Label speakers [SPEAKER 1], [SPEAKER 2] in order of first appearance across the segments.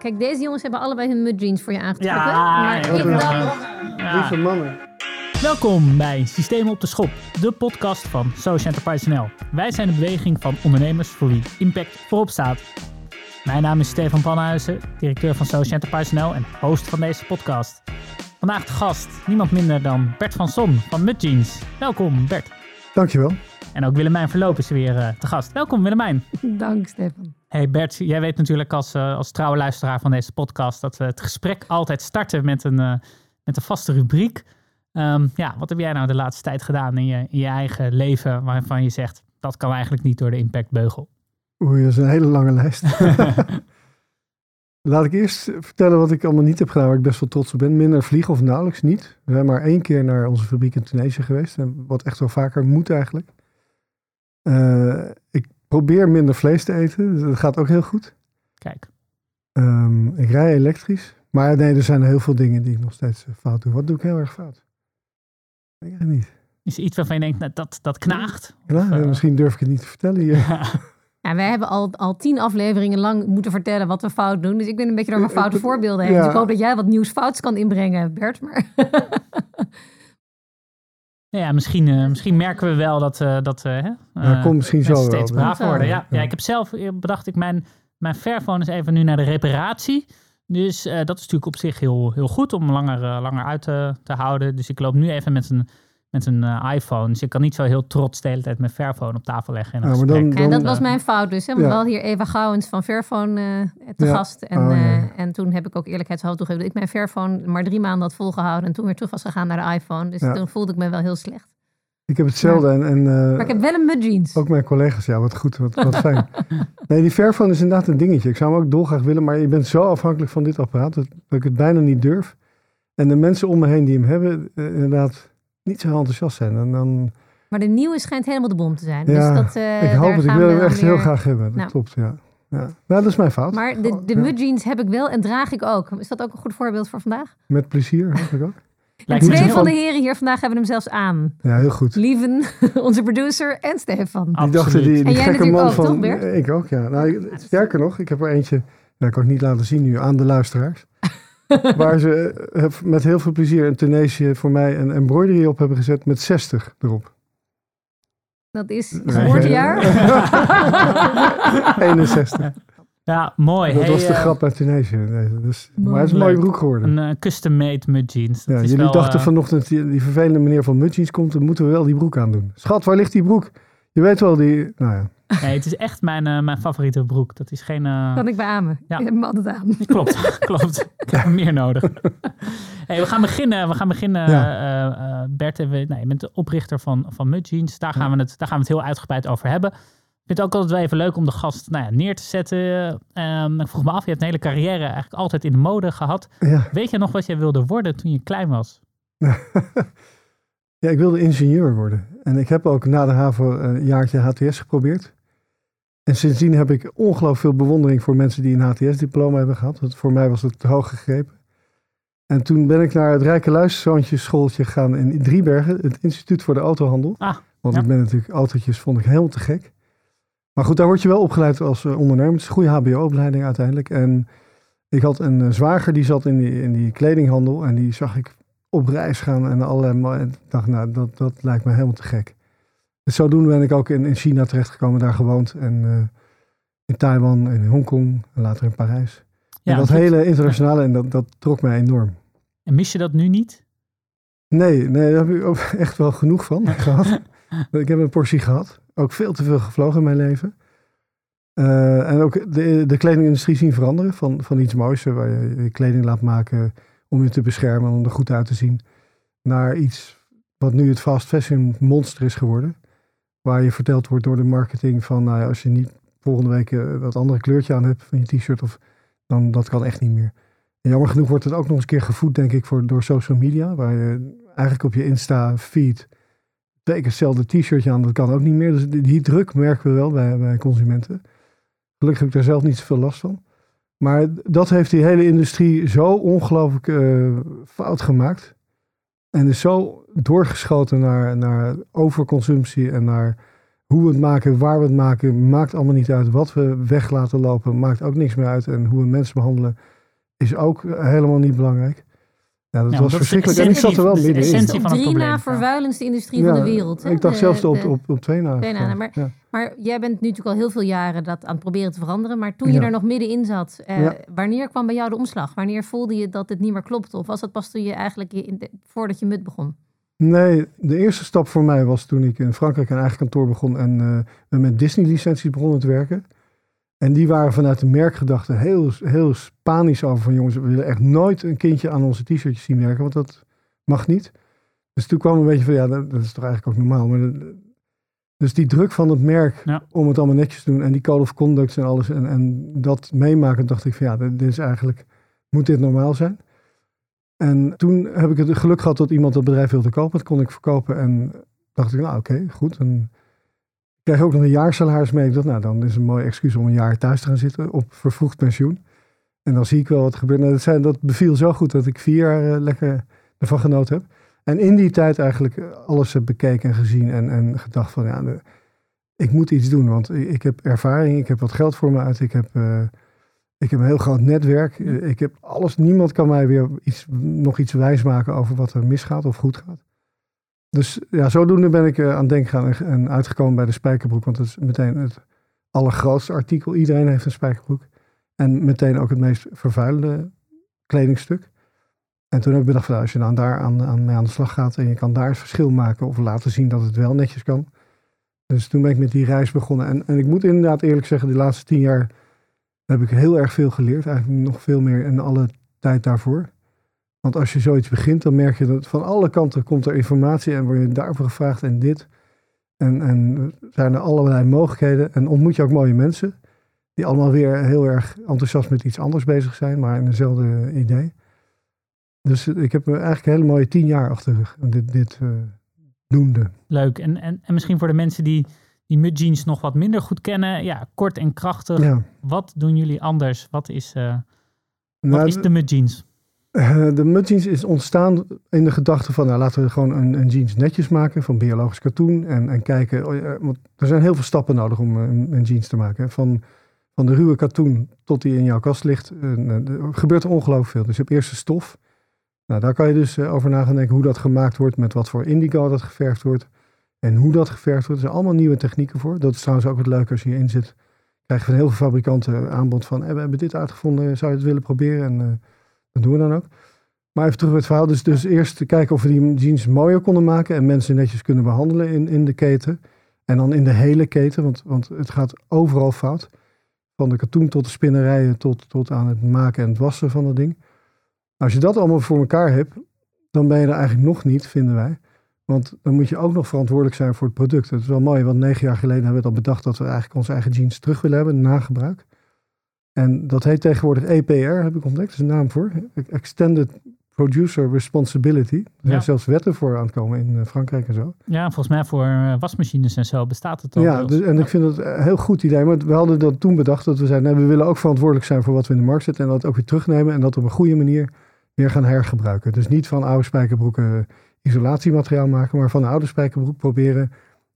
[SPEAKER 1] Kijk, deze jongens hebben allebei hun mud jeans voor je aangetrokken.
[SPEAKER 2] Ja,
[SPEAKER 1] maar
[SPEAKER 2] heel
[SPEAKER 1] ik dan...
[SPEAKER 3] Lieve mannen.
[SPEAKER 2] Welkom bij Systemen op de Schop, de podcast van Social Enterprise NL. Wij zijn de beweging van ondernemers voor wie impact voorop staat. Mijn naam is Stefan Panhuizen, directeur van Social Enterprise NL en host van deze podcast. Vandaag de gast, niemand minder dan Bert van Son van Mud Jeans. Welkom Bert.
[SPEAKER 3] Dankjewel.
[SPEAKER 2] En ook Willemijn Verloop is weer eh, te gast. Welkom Willemijn.
[SPEAKER 1] Dank, Stefan.
[SPEAKER 2] Hey Bert, jij weet natuurlijk als, eh, als trouwe luisteraar van deze podcast dat we het gesprek altijd starten met een, eh, met een vaste rubriek. Ehm, ja, wat heb jij nou de laatste tijd gedaan in je, in je eigen leven waarvan je zegt dat kan eigenlijk niet door de impactbeugel?
[SPEAKER 3] Oei, dat is een hele lange lijst. Laat ik eerst vertellen wat ik allemaal niet heb gedaan, waar ik best wel trots op ben. Minder vliegen of nauwelijks niet. We zijn maar één keer naar onze fabriek in Tunesië geweest. En wat echt wel vaker moet eigenlijk. Eh, ik probeer minder vlees te eten. dus Dat gaat ook heel goed.
[SPEAKER 2] Kijk,
[SPEAKER 3] Ehm, ik rij elektrisch. Maar nee, er zijn heel veel dingen die ik nog steeds eh, fout doe. Wat doe ik heel erg fout? Ik weet het niet.
[SPEAKER 2] is er iets waarvan je denkt nou, dat, dat knaagt?
[SPEAKER 3] Ja,
[SPEAKER 2] Of, eh,
[SPEAKER 3] misschien durf ik het niet te vertellen hier.
[SPEAKER 1] Ja, wij hebben al, al tien afleveringen lang moeten vertellen wat we fout doen. Dus ik ben een beetje door mijn foute voorbeelden heen.
[SPEAKER 3] Ja.
[SPEAKER 1] Dus ik hoop dat jij wat nieuws fouts kan inbrengen, Bert. Maar
[SPEAKER 2] Ja, misschien, eh, misschien merken we wel dat, eh dat hè,
[SPEAKER 3] Ja,
[SPEAKER 2] eh,
[SPEAKER 3] komt misschien zo
[SPEAKER 2] steeds
[SPEAKER 3] Ja.
[SPEAKER 2] braver worden. Ja,
[SPEAKER 3] Ja.
[SPEAKER 2] ja, ik heb zelf bedacht, ik mijn, mijn Fairphone is even nu naar de reparatie. Dus eh, dat is natuurlijk op zich heel, heel goed om langer, langer uit te, te houden. Dus ik loop nu even met een, met een eh, iPhone. Dus ik kan niet zo heel trots de hele tijd mijn Fairphone op tafel leggen. En een
[SPEAKER 3] Ja, maar
[SPEAKER 2] gesprek.
[SPEAKER 3] dan-
[SPEAKER 1] ja, dat was mijn fout dus. Hè? Want
[SPEAKER 3] Ja.
[SPEAKER 1] we hadden hier Eva Gouwens van Fairphone eh, te
[SPEAKER 3] Ja.
[SPEAKER 1] gast. En,
[SPEAKER 3] Oh, ja.
[SPEAKER 1] eh, en toen heb ik ook eerlijkheidshalve toegegeven dat ik mijn Fairphone maar drie maanden had volgehouden. En toen weer terug was gegaan naar de iPhone. Dus
[SPEAKER 3] Ja.
[SPEAKER 1] toen voelde ik me wel heel slecht.
[SPEAKER 3] Ik heb hetzelfde. En, en, eh,
[SPEAKER 1] Maar ik heb wel een mud jeans.
[SPEAKER 3] Ook mijn collega's, ja, wat goed, wat, wat fijn. Nee, die Fairphone is inderdaad een dingetje. Ik zou hem ook dolgraag willen, maar je bent zo afhankelijk van dit apparaat dat, dat ik het bijna niet durf. En de mensen om me heen die hem hebben, inderdaad niet zo enthousiast zijn. En dan,
[SPEAKER 1] Maar de nieuwe schijnt helemaal de bom te zijn.
[SPEAKER 3] Ja,
[SPEAKER 1] dus dat, eh,
[SPEAKER 3] ik hoop het, ik wil hem echt heel graag hebben. Dat
[SPEAKER 1] Nou.
[SPEAKER 3] klopt, ja. ja. Nou, dat is mijn fout.
[SPEAKER 1] Maar de, de
[SPEAKER 3] Ja.
[SPEAKER 1] mud jeans heb ik wel en draag ik ook. Is dat ook een goed voorbeeld voor vandaag?
[SPEAKER 3] Met plezier, eigenlijk ook.
[SPEAKER 1] En
[SPEAKER 2] lijkt me
[SPEAKER 1] twee van de heren hier vandaag hebben hem zelfs aan.
[SPEAKER 3] Ja, heel goed.
[SPEAKER 1] Lieven, onze producer en Stefan.
[SPEAKER 3] Die dachten, die,
[SPEAKER 1] En
[SPEAKER 3] die
[SPEAKER 1] jij
[SPEAKER 3] gekke
[SPEAKER 1] natuurlijk
[SPEAKER 3] man
[SPEAKER 1] ook,
[SPEAKER 3] van...
[SPEAKER 1] toch,
[SPEAKER 3] Ik ook, ja. Nou, sterker nog, ik heb er eentje, dat kan ik niet laten zien nu, aan de luisteraars. waar ze eh, met heel veel plezier in Tunesië voor mij een embroidery op hebben gezet met 60 erop.
[SPEAKER 1] Dat is
[SPEAKER 3] Nee.
[SPEAKER 1] geboortejaar.
[SPEAKER 3] 61.
[SPEAKER 2] Ja, mooi.
[SPEAKER 3] Dat
[SPEAKER 2] Hey,
[SPEAKER 3] was de
[SPEAKER 2] eh,
[SPEAKER 3] grap uit Tunesië. Nee, dus, maar het is een mooie broek geworden.
[SPEAKER 2] Een eh, custom-made mud jeans. Dat
[SPEAKER 3] Ja, jullie
[SPEAKER 2] wel,
[SPEAKER 3] dachten vanochtend, die, die vervelende meneer van Mudjeans komt, dan moeten we wel die broek aandoen. Schat, waar ligt die broek? Je weet wel, die... Nou ja.
[SPEAKER 2] Nee, het is echt mijn, eh, mijn favoriete broek. Dat is geen... eh,
[SPEAKER 1] Kan ik beamen.
[SPEAKER 2] Ja.
[SPEAKER 1] Ik heb hem altijd aan.
[SPEAKER 2] Klopt, klopt. Ik heb meer nodig. Hey, we gaan beginnen. We gaan beginnen.
[SPEAKER 3] Ja.
[SPEAKER 2] eh, eh, Bert, en we, nee, je bent de oprichter van, van Mud Jeans. Daar gaan, we het, daar gaan we het heel uitgebreid over hebben. Ik vind het ook altijd wel even leuk om de gast nou ja, neer te zetten. Ehm, ik vroeg me af, je hebt een hele carrière eigenlijk altijd in de mode gehad.
[SPEAKER 3] ja.
[SPEAKER 2] Weet je nog wat jij wilde worden toen je klein was?
[SPEAKER 3] Ja, ik wilde ingenieur worden. En ik heb ook na de HAVO een jaartje HTS geprobeerd. En sindsdien heb ik ongelooflijk veel bewondering voor mensen die een HTS-diploma hebben gehad. Want voor mij was het te hoog gegrepen. En toen ben ik naar het Rijke Luisterzoontjesschooltje gegaan in Driebergen, het Instituut voor de Autohandel.
[SPEAKER 2] Ah,
[SPEAKER 3] Want
[SPEAKER 2] ja.
[SPEAKER 3] ik ben natuurlijk, autootjes vond ik helemaal te gek. Maar goed, daar word je wel opgeleid als eh, ondernemer. Het is een goede HBO-opleiding uiteindelijk. En ik had een eh, zwager die zat in die, in die kledinghandel. En die zag ik op reis gaan en allerlei. En ik dacht, nou, dat, dat lijkt me helemaal te gek. Dus zodoende ben ik ook in, in China terechtgekomen, daar gewoond. En eh, in Taiwan, in Hongkong en later in Parijs.
[SPEAKER 2] ja,
[SPEAKER 3] en dat hele internationale, en dat, dat trok mij enorm.
[SPEAKER 2] En mis je dat nu niet?
[SPEAKER 3] Nee, nee, daar heb ik ook echt wel genoeg van gehad. Ik heb een portie gehad. Ook veel te veel gevlogen in mijn leven. Eh, en ook de, de kledingindustrie zien veranderen. Van, van iets moois, waar je je kleding laat maken om je te beschermen, om er goed uit te zien. Naar iets wat nu het fast fashion monster is geworden. Waar je verteld wordt door de marketing van, nou als je niet volgende week eh, dat andere kleurtje aan hebt van je t-shirt, of, dan dat kan echt niet meer. En jammer genoeg wordt het ook nog eens een keer gevoed, denk ik, voor, door social media. Waar je eigenlijk op je Insta-feed twee keer hetzelfde t-shirtje aan, dat kan ook niet meer. Dus die, die druk merken we wel bij, bij consumenten. Gelukkig heb ik daar zelf niet zoveel last van. Maar dat heeft die hele industrie zo ongelooflijk eh, fout gemaakt. En is zo doorgeschoten naar, naar overconsumptie en naar hoe we het maken, waar we het maken, maakt allemaal niet uit. Wat we weg laten lopen, maakt ook niks meer uit. En hoe we mensen behandelen, is ook helemaal niet belangrijk. Ja, dat
[SPEAKER 2] Ja,
[SPEAKER 3] was
[SPEAKER 2] dat
[SPEAKER 3] verschrikkelijk. En ik zat er wel
[SPEAKER 2] essentie- de
[SPEAKER 3] middenin.
[SPEAKER 2] essentie
[SPEAKER 1] op
[SPEAKER 2] van het
[SPEAKER 1] drie
[SPEAKER 2] probleem.
[SPEAKER 1] na vervuilendste industrie van de wereld. hè?
[SPEAKER 3] Ik dacht
[SPEAKER 1] De-
[SPEAKER 3] zelfs op,
[SPEAKER 1] de-
[SPEAKER 3] op, op twee na.
[SPEAKER 1] twee na, maar-
[SPEAKER 3] Ja.
[SPEAKER 1] Maar jij bent nu natuurlijk al heel veel jaren dat aan het proberen te veranderen. Maar toen je er nog middenin zat, eh,
[SPEAKER 3] Ja.
[SPEAKER 1] wanneer kwam bij jou de omslag? Wanneer voelde je dat het niet meer klopte? Of was dat pas toen je eigenlijk in de- voordat je mut begon?
[SPEAKER 3] Nee, de eerste stap voor mij was toen ik in Frankrijk een eigen kantoor begon en we met Disney-licenties begonnen te werken. En die waren vanuit de merkgedachte heel, heel Spanisch over van jongens, we willen echt nooit een kindje aan onze t-shirtjes zien werken, want dat mag niet. Dus toen kwam een beetje van, ja, dat, dat is toch eigenlijk ook normaal. Maar dus die druk van het merk
[SPEAKER 2] Ja.
[SPEAKER 3] om het allemaal netjes te doen en die code of conduct en alles en, en dat meemaken, dacht ik van ja, dit is eigenlijk, moet dit normaal zijn? En toen heb ik het geluk gehad dat iemand dat bedrijf wilde kopen. Dat kon ik verkopen en dacht ik, nou oké, goed. En ik kreeg ook nog een jaarsalaris mee. Ik dacht, nou dan is een mooi excuus om een jaar thuis te gaan zitten op vervroegd pensioen. En dan zie ik wel wat gebeurt. Nou, dat, zijn, dat beviel zo goed dat ik vier jaar eh, lekker ervan genoten heb. En in die tijd eigenlijk alles heb bekeken en gezien en, en gedacht van, ja, ik moet iets doen. Want ik, ik heb ervaring, ik heb wat geld voor me uit, ik heb... eh, ik heb een heel groot netwerk. Ik heb alles. Niemand kan mij weer iets, nog iets wijsmaken over wat er misgaat of goed gaat. Dus ja, zodoende ben ik eh, aan het denken gaan en, en uitgekomen bij de spijkerbroek. Want dat is meteen het allergrootste artikel. Iedereen heeft een spijkerbroek. En meteen ook het meest vervuilende kledingstuk. En toen heb ik bedacht, van, nou, als je dan daar aan, aan, mee aan de slag gaat en je kan daar het verschil maken of laten zien dat het wel netjes kan. Dus toen ben ik met die reis begonnen. En, en ik moet inderdaad eerlijk zeggen, de laatste tien jaar heb ik heel erg veel geleerd. Eigenlijk nog veel meer in alle tijd daarvoor. Want als je zoiets begint, dan merk je dat van alle kanten komt er informatie en word je daarvoor gevraagd en dit. En, en zijn er allerlei mogelijkheden. En ontmoet je ook mooie mensen. Die allemaal weer heel erg enthousiast met iets anders bezig zijn, maar in dezelfde idee. Dus ik heb eigenlijk een hele mooie tien jaar achter de rug. Dit, dit eh, doende.
[SPEAKER 2] Leuk. En, en, en misschien voor de mensen die die mud jeans nog wat minder goed kennen. Ja, kort en krachtig.
[SPEAKER 3] Ja.
[SPEAKER 2] Wat doen jullie anders? Wat is, eh, wat
[SPEAKER 3] Nou,
[SPEAKER 2] is de mud jeans?
[SPEAKER 3] De mud jeans is ontstaan in de gedachte van, nou, laten we gewoon een, een jeans netjes maken van biologisch katoen. En, en kijken, oh ja, want er zijn heel veel stappen nodig om een, een jeans te maken. hè. Van, van de ruwe katoen tot die in jouw kast ligt, eh, er gebeurt er ongelooflijk veel. Dus je hebt eerst de stof. Nou, daar kan je dus eh, over na gaan denken hoe dat gemaakt wordt, met wat voor indigo dat geverfd wordt. En hoe dat geverfd wordt. Er zijn allemaal nieuwe technieken voor. Dat is trouwens ook het leuke als je hierin zit. Krijg je van heel veel fabrikanten aanbod van, eh, we hebben dit uitgevonden, zou je het willen proberen? En eh, dat doen we dan ook. Maar even terug bij het verhaal. Dus, dus eerst kijken of we die jeans mooier konden maken en mensen netjes kunnen behandelen in, in de keten. En dan in de hele keten, want, want het gaat overal fout. Van de katoen tot de spinnerijen tot, tot aan het maken en het wassen van dat ding. Als je dat allemaal voor elkaar hebt, dan ben je er eigenlijk nog niet, vinden wij. Want dan moet je ook nog verantwoordelijk zijn voor het product. Het is wel mooi, want negen jaar geleden hebben we al bedacht dat we eigenlijk onze eigen jeans terug willen hebben na gebruik. En dat heet tegenwoordig EPR, heb ik ontdekt. Dat is een naam voor. Extended Producer Responsibility. Er zijn
[SPEAKER 2] Ja.
[SPEAKER 3] zelfs wetten voor aan het komen in eh, Frankrijk en zo.
[SPEAKER 2] Ja, volgens mij voor eh, wasmachines en zo bestaat het al.
[SPEAKER 3] Ja, dus, en ik vind het een heel goed idee. Maar we hadden dat toen bedacht dat we zeiden, nee, we willen ook verantwoordelijk zijn voor wat we in de markt zetten. En dat ook weer terugnemen en dat op een goede manier weer gaan hergebruiken. Dus niet van oude spijkerbroeken isolatiemateriaal maken, maar van een oude spijkerbroek proberen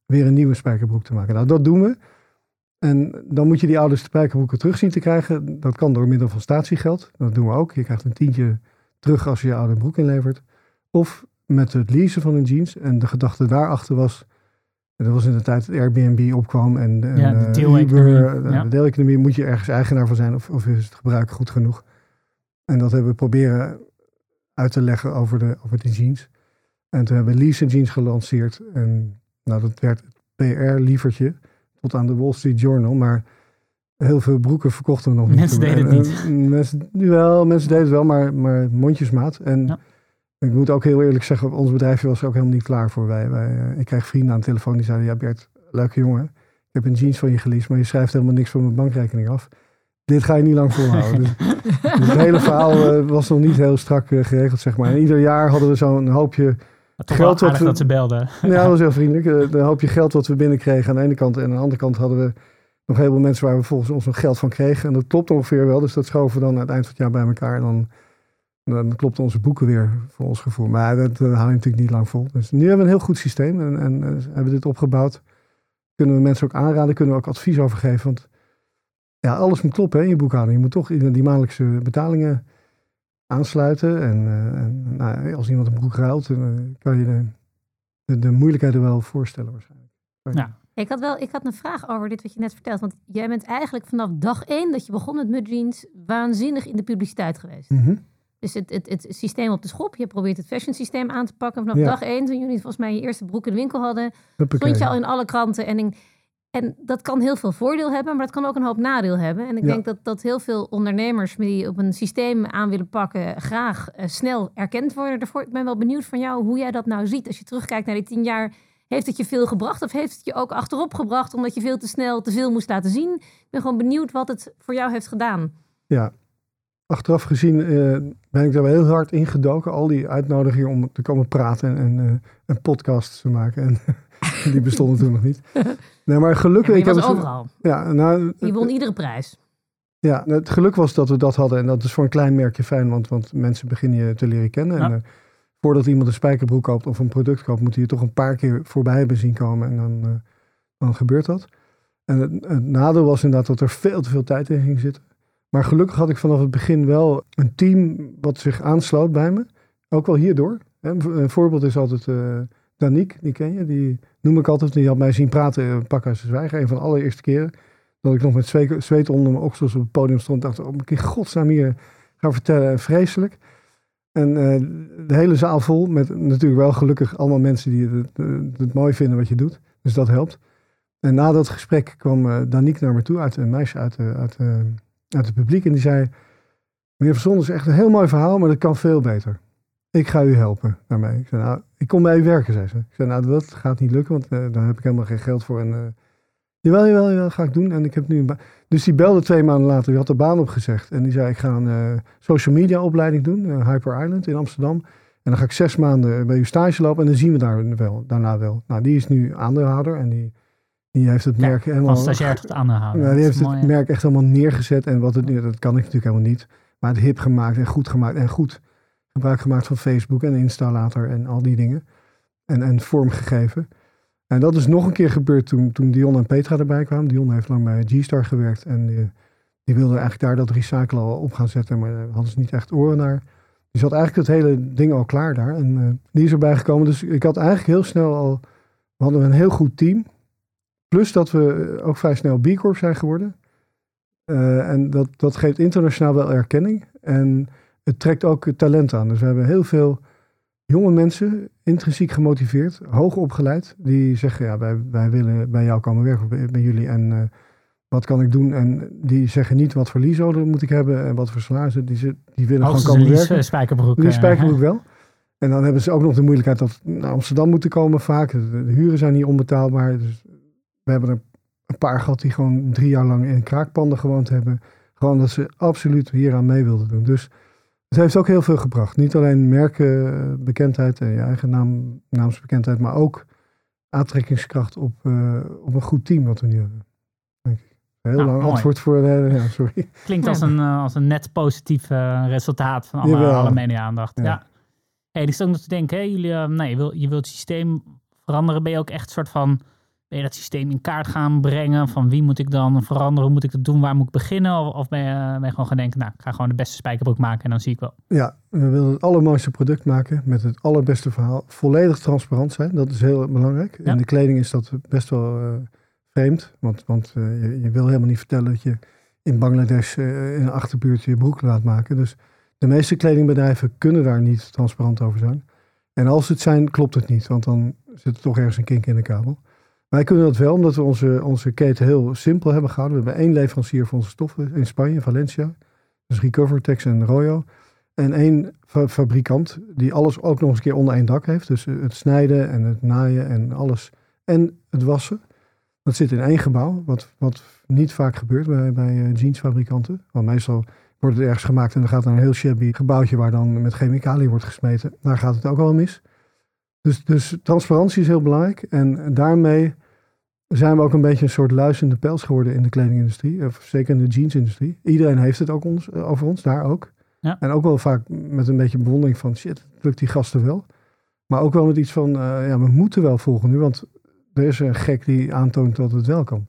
[SPEAKER 3] weer een nieuwe spijkerbroek te maken. Nou, dat doen we. En dan moet je die oude spijkerbroeken terug zien te krijgen. Dat kan door middel van statiegeld. Dat doen we ook. Je krijgt een tientje terug als je je oude broek inlevert. Of met het leasen van een jeans. En de gedachte daarachter was... Dat was in de tijd dat Airbnb opkwam en, en
[SPEAKER 2] Ja, de
[SPEAKER 3] eh,
[SPEAKER 2] deeleconomie,
[SPEAKER 3] Uber. eh,
[SPEAKER 2] ja.
[SPEAKER 3] De deeleconomie moet je ergens eigenaar van zijn of, of is het gebruik goed genoeg. En dat hebben we proberen uit te leggen over de, over de jeans. En toen hebben we Lease Jeans gelanceerd. En nou, dat werd het PR-lievertje tot aan de Wall Street Journal. Maar heel veel broeken verkochten we nog niet.
[SPEAKER 2] Mensen deden
[SPEAKER 3] En,
[SPEAKER 2] het
[SPEAKER 3] eh, mensen, wel, mensen deden het wel, maar, maar mondjesmaat. En
[SPEAKER 2] Ja.
[SPEAKER 3] ik moet ook heel eerlijk zeggen, ons bedrijfje was er ook helemaal niet klaar voor. Wij, wij, eh, ik kreeg vrienden aan de telefoon die zeiden, ja Bert, leuke jongen. Ik heb een jeans van je geleased, maar je schrijft helemaal niks van mijn bankrekening af. Dit ga je niet lang volhouden. dus, dus het hele verhaal eh, was nog niet heel strak eh, geregeld, zeg maar. En ieder jaar hadden we zo'n hoopje geld
[SPEAKER 2] wel
[SPEAKER 3] wat we-
[SPEAKER 2] dat ze belden.
[SPEAKER 3] ja, dat was heel vriendelijk. Eh, Een hoopje geld wat we binnenkregen aan de ene kant. En aan de andere kant hadden we nog heel veel mensen waar we volgens ons nog geld van kregen. En dat klopt ongeveer wel. Dus dat schoven we dan aan het eind van het jaar bij elkaar. En dan, dan klopten onze boeken weer voor ons gevoel. Maar dat, dat hou je natuurlijk niet lang vol. Dus nu hebben we een heel goed systeem. En, en eh, hebben we dit opgebouwd. kunnen we mensen ook aanraden, kunnen we ook advies over geven. Want ja, alles moet kloppen hè, in je boekhouding. Je moet toch die maandelijkse betalingen aansluiten. En, eh, en nou, als iemand een broek ruilt, dan eh, kan je de, de, de moeilijkheden wel voorstellen waarschijnlijk.
[SPEAKER 2] Ja.
[SPEAKER 1] Ik had wel ik had een vraag over dit wat je net vertelt. Want jij bent eigenlijk vanaf dag één dat je begon met Mudjeans waanzinnig in de publiciteit geweest.
[SPEAKER 3] Mhm.
[SPEAKER 1] Dus het, het, het systeem op de schop. Je probeert het fashion systeem aan te pakken. Vanaf
[SPEAKER 3] Ja.
[SPEAKER 1] dag één, toen jullie volgens mij je eerste broek in de winkel hadden,
[SPEAKER 3] Huppakee.
[SPEAKER 1] stond je al in alle kranten. En, ik- en dat kan heel veel voordeel hebben, maar dat kan ook een hoop nadeel hebben. En ik
[SPEAKER 3] Ja.
[SPEAKER 1] denk dat, dat heel veel ondernemers die op een systeem aan willen pakken, graag eh, snel erkend worden. Daarvoor, ik ben wel benieuwd van jou hoe jij dat nou ziet. Als je terugkijkt naar die tien jaar, heeft het je veel gebracht? Of heeft het je ook achterop gebracht omdat je veel te snel te veel moest laten zien? Ik ben gewoon benieuwd wat het voor jou heeft gedaan.
[SPEAKER 3] Ja, achteraf gezien eh, ben ik daar wel heel hard ingedoken. Al die uitnodigingen om te komen praten en, en eh, een podcast te maken. En die bestonden toen nog niet. Nee, maar gelukkig... ik
[SPEAKER 1] was
[SPEAKER 3] het-
[SPEAKER 1] overal.
[SPEAKER 3] Ja, nou,
[SPEAKER 1] Je won iedere prijs.
[SPEAKER 3] Ja, nou, het geluk was dat we dat hadden. En dat is voor een klein merkje fijn, want, want mensen beginnen je te leren kennen.
[SPEAKER 2] Ja.
[SPEAKER 3] En, eh, voordat iemand een spijkerbroek koopt of een product koopt, moet hij je toch een paar keer voorbij hebben zien komen. En dan, eh, dan gebeurt dat. En het, het nadeel was inderdaad dat er veel te veel tijd in ging zitten. Maar gelukkig had ik vanaf het begin wel een team wat zich aansloot bij me. Ook wel hierdoor. Een voorbeeld is altijd eh Danique, die ken je. Die noem ik altijd. Die had mij zien praten in Pakhuis de Zwijger. Een van de allereerste keren. Dat ik nog met zweet, onder mijn oksels op het podium stond. dacht, oh, ik in godsnaam hier gaan vertellen. Vreselijk. En eh, de hele zaal vol met natuurlijk wel gelukkig allemaal mensen die het, het, mooi vinden wat je doet. Dus dat helpt. En na dat gesprek kwam eh Danique naar me toe, uit, een meisje uit, uit, eh, uit het publiek. En die zei, meneer Verzon is echt een heel mooi verhaal, maar dat kan veel beter. Ik ga u helpen daarmee. Ik zei, nou, ik kom bij u werken, zei ze. Ik zei, nou, dat gaat niet lukken, want eh, daar heb ik helemaal geen geld voor. En, eh, jawel, jawel, jawel, ga ik doen. En ik heb nu een baan. Dus die belde twee maanden later, die had de baan opgezegd. En die zei, ik ga een eh, social media opleiding doen, Hyper Island in Amsterdam. En dan ga ik zes maanden bij u stage lopen en dan zien we daar wel, daarna wel. Nou, die is nu aandeelhouder en die, die heeft het
[SPEAKER 2] Ja,
[SPEAKER 3] merk helemaal...
[SPEAKER 2] Van stagiair tot aandeelhouder.
[SPEAKER 3] Ja, die heeft het
[SPEAKER 2] mooi,
[SPEAKER 3] merk echt helemaal neergezet. En wat het, nu- dat kan ik natuurlijk helemaal niet. Maar het hip gemaakt en goed gemaakt. En goed gebruik gemaakt van Facebook en Insta later en al die dingen. En, en vormgegeven. En dat is nog een keer gebeurd toen, toen Dion en Petra erbij kwamen. Dion heeft lang bij G-Star gewerkt. En die, die wilde eigenlijk daar dat recyclen al op gaan zetten. Maar daar hadden ze niet echt oren naar. Die zat eigenlijk het hele ding al klaar daar. En eh, die is erbij gekomen. Dus ik had eigenlijk heel snel al... We hadden een heel goed team. Plus dat we ook vrij snel B Corp zijn geworden. Eh, en dat, dat geeft internationaal wel erkenning. En het trekt ook talent aan. Dus we hebben heel veel jonge mensen, intrinsiek gemotiveerd, hoog opgeleid, die zeggen, ja, wij, wij willen bij jou komen werken, bij, bij jullie. En eh, wat kan ik doen? En die zeggen niet wat voor leaseholder moet ik hebben en wat voor salaris. Die, ze- die willen
[SPEAKER 2] Hoogstens
[SPEAKER 3] gewoon komen werken.
[SPEAKER 2] eh, spijkerbroek.
[SPEAKER 3] Die
[SPEAKER 2] eh,
[SPEAKER 3] spijkerbroek wel. En dan hebben ze ook nog de moeilijkheid dat naar Amsterdam moeten komen vaak. De, huren zijn niet onbetaalbaar. Dus we hebben er een paar gehad die gewoon drie jaar lang in kraakpanden gewoond hebben. Gewoon dat ze absoluut hier aan mee wilden doen. Dus het heeft ook heel veel gebracht. Niet alleen merkenbekendheid en je eigen naam, naamsbekendheid, maar ook aantrekkingskracht op, eh, op een goed team wat we nu hebben. Denk ik. Heel
[SPEAKER 2] Nou,
[SPEAKER 3] lang
[SPEAKER 2] mooi.
[SPEAKER 3] antwoord voor de, ja, sorry.
[SPEAKER 2] Klinkt
[SPEAKER 1] Ja.
[SPEAKER 2] als, een, eh, als een net positief eh, resultaat van alle, alle media-aandacht. Ja.
[SPEAKER 3] Ja.
[SPEAKER 2] Hey, ik ook nog te denken, hè, jullie, eh, nee, je, wil, je wilt het systeem veranderen. Ben je ook echt een soort van, ben je dat systeem in kaart gaan brengen? Van wie moet ik dan veranderen? Hoe moet ik dat doen? Waar moet ik beginnen? Of, of ben, je, ben je gewoon gaan denken, nou, ik ga gewoon de beste spijkerbroek maken en dan zie ik wel.
[SPEAKER 3] Ja, we willen het allermooiste product maken met het allerbeste verhaal. Volledig transparant zijn, dat is heel belangrijk.
[SPEAKER 2] Ja.
[SPEAKER 3] In de kleding is dat best wel eh, vreemd, want, want eh, je, je wil helemaal niet vertellen dat je in Bangladesh eh, in een achterbuurt je broek laat maken. Dus de meeste kledingbedrijven kunnen daar niet transparant over zijn. En als het zijn, klopt het niet, want dan zit er toch ergens een kink in de kabel. Wij kunnen dat wel, omdat we onze, onze keten heel simpel hebben gehouden. We hebben één leverancier voor onze stoffen in Spanje, Valencia. Dus Recovertex en Royo. En één fa- fabrikant die alles ook nog eens een keer onder één dak heeft. Dus eh, het snijden en het naaien en alles. En het wassen. Dat zit in één gebouw, wat, wat niet vaak gebeurt bij, bij eh, jeansfabrikanten. Want meestal wordt het ergens gemaakt en dan gaat naar een heel shabby gebouwtje waar dan met chemicaliën wordt gesmeten. Daar gaat het ook al mis. Dus, dus transparantie is heel belangrijk. En daarmee zijn we ook een beetje een soort luisterende pels geworden in de kledingindustrie. Of zeker in de jeansindustrie. Iedereen heeft het ook ons, eh, over ons, daar ook.
[SPEAKER 2] Ja.
[SPEAKER 3] En ook wel vaak met een beetje bewondering van shit, lukt die gasten wel. Maar ook wel met iets van, eh, ja, we moeten wel volgen nu, want er is een gek die aantoont dat het wel kan.
[SPEAKER 2] En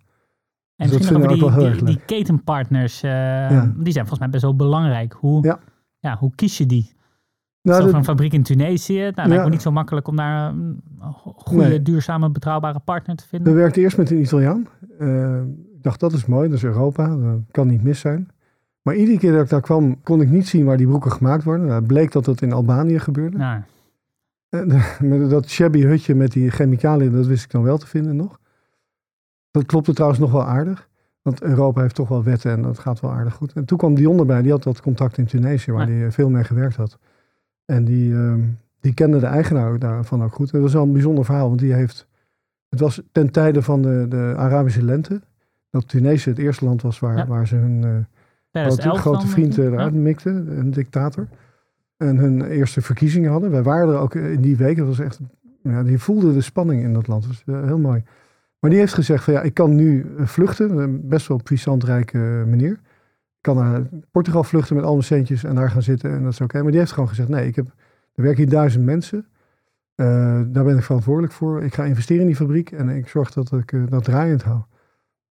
[SPEAKER 3] Dus dat
[SPEAKER 2] misschien die,
[SPEAKER 3] wel
[SPEAKER 2] die, die ketenpartners, eh,
[SPEAKER 3] Ja.
[SPEAKER 2] die zijn volgens mij best wel belangrijk. Hoe,
[SPEAKER 3] Ja.
[SPEAKER 2] ja, hoe kies je die?
[SPEAKER 3] Nou, dat-
[SPEAKER 2] een fabriek in Tunesië, nou, lijkt
[SPEAKER 3] Ja.
[SPEAKER 2] me niet zo makkelijk om daar een goede,
[SPEAKER 3] Nee.
[SPEAKER 2] duurzame, betrouwbare partner te
[SPEAKER 3] We
[SPEAKER 2] vinden.
[SPEAKER 3] werkten eerst met een Italiaan. Eh, ik dacht, dat is mooi, dat is Europa, dat kan niet mis zijn. Maar iedere keer dat ik daar kwam, kon ik niet zien waar die broeken gemaakt worden. Nou, het bleek dat dat in Albanië gebeurde.
[SPEAKER 2] Nou,
[SPEAKER 3] dat shabby hutje met die chemicaliën, dat wist ik dan wel te vinden nog. Dat klopte trouwens nog wel aardig. Want Europa heeft toch wel wetten en dat gaat wel aardig goed. En toen kwam Dion erbij, die had dat contact in Tunesië, waar hij veel mee gewerkt had. En die, ehm, die kende de eigenaar daarvan ook goed. En dat was wel een bijzonder verhaal, want die heeft... Het was ten tijde van de, de Arabische lente. Dat Tunesië het eerste land was waar,
[SPEAKER 2] Ja.
[SPEAKER 3] waar ze hun eh, grote,
[SPEAKER 2] 2011
[SPEAKER 3] grote vriend
[SPEAKER 2] ja.
[SPEAKER 3] eruit een dictator. En hun eerste verkiezingen hadden. Wij waren er ook in die week. Dat was echt, ja, die voelde de spanning in dat land. Dat was eh, heel mooi. Maar die heeft gezegd van ja, ik kan nu eh, vluchten. Een best wel puissant rijke meneer. Kan naar Portugal vluchten met al mijn centjes en daar gaan zitten en dat is oké. Maar die heeft gewoon gezegd nee, ik heb, er werken hier duizend mensen. Eh, daar ben ik verantwoordelijk voor. Ik ga investeren in die fabriek en ik zorg dat ik eh, dat draaiend hou.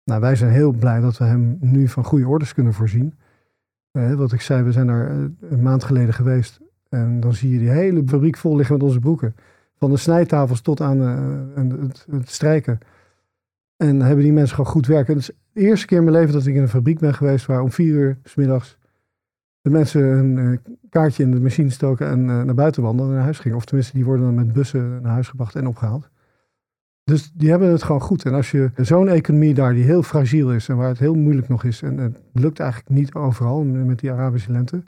[SPEAKER 3] Nou, wij zijn heel blij dat we hem nu van goede orders kunnen voorzien. Eh, wat ik zei, we zijn daar een maand geleden geweest. En dan zie je die hele fabriek vol liggen met onze broeken. Van de snijtafels tot aan het strijken. En hebben die mensen gewoon goed werken. Het is de eerste keer in mijn leven dat ik in een fabriek ben geweest... waar om vier uur s middags de mensen een eh, kaartje in de machine stoken... en eh, naar buiten wandelen en naar huis gingen. Of tenminste, die worden dan met bussen naar huis gebracht en opgehaald. Dus die hebben het gewoon goed. En als je zo'n economie daar die heel fragiel is... en waar het heel moeilijk nog is... en het lukt eigenlijk niet overal met die Arabische lente...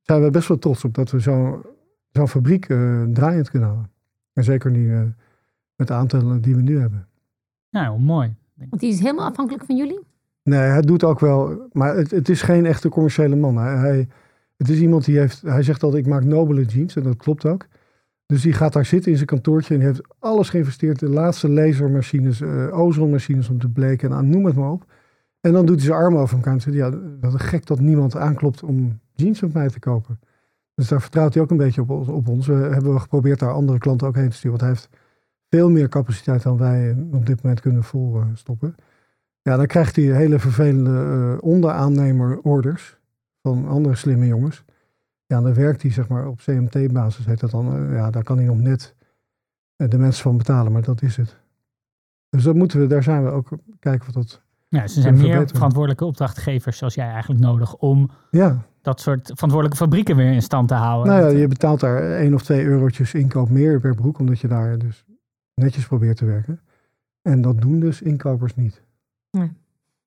[SPEAKER 3] zijn we best wel trots op dat we zo- zo'n fabriek eh, draaiend kunnen houden. En zeker nu eh, met de aantallen die we nu hebben.
[SPEAKER 2] Nou, mooi.
[SPEAKER 1] Want die is helemaal afhankelijk van jullie.
[SPEAKER 3] Nee, hij doet ook wel, maar het, het is geen echte commerciële man. Hij, hij, het is iemand die heeft, hij zegt altijd, ik maak nobele jeans en dat klopt ook. Dus die gaat daar zitten in zijn kantoortje en heeft alles geïnvesteerd. De laatste lasermachines, eh ozonmachines om te bleken, nou, noem het maar op. En dan doet hij zijn armen over elkaar en zegt, ja, wat een gek dat niemand aanklopt om jeans met mij te kopen. Dus daar vertrouwt hij ook een beetje op, ons- op ons. We hebben wel geprobeerd daar andere klanten ook heen te sturen, want hij heeft veel meer capaciteit dan wij op dit moment kunnen volstoppen. Ja, dan krijgt hij hele vervelende eh onderaannemer-orders van andere slimme jongens. Ja, dan werkt hij zeg maar op CMT-basis, heet dat dan. Eh, ja, daar kan hij nog net eh, de mensen van betalen, maar dat is het. Dus dat moeten we, daar zijn we ook kijken wat dat...
[SPEAKER 2] Ja, ze zijn meer
[SPEAKER 3] verbeteren.
[SPEAKER 2] verantwoordelijke opdrachtgevers zoals jij eigenlijk nodig om
[SPEAKER 3] Ja,
[SPEAKER 2] dat soort verantwoordelijke fabrieken weer in stand te houden.
[SPEAKER 3] nou ja, je betaalt daar één of twee eurotjes inkoop meer per broek, omdat je daar dus netjes probeert te werken. En dat doen dus inkopers niet.
[SPEAKER 1] Nee.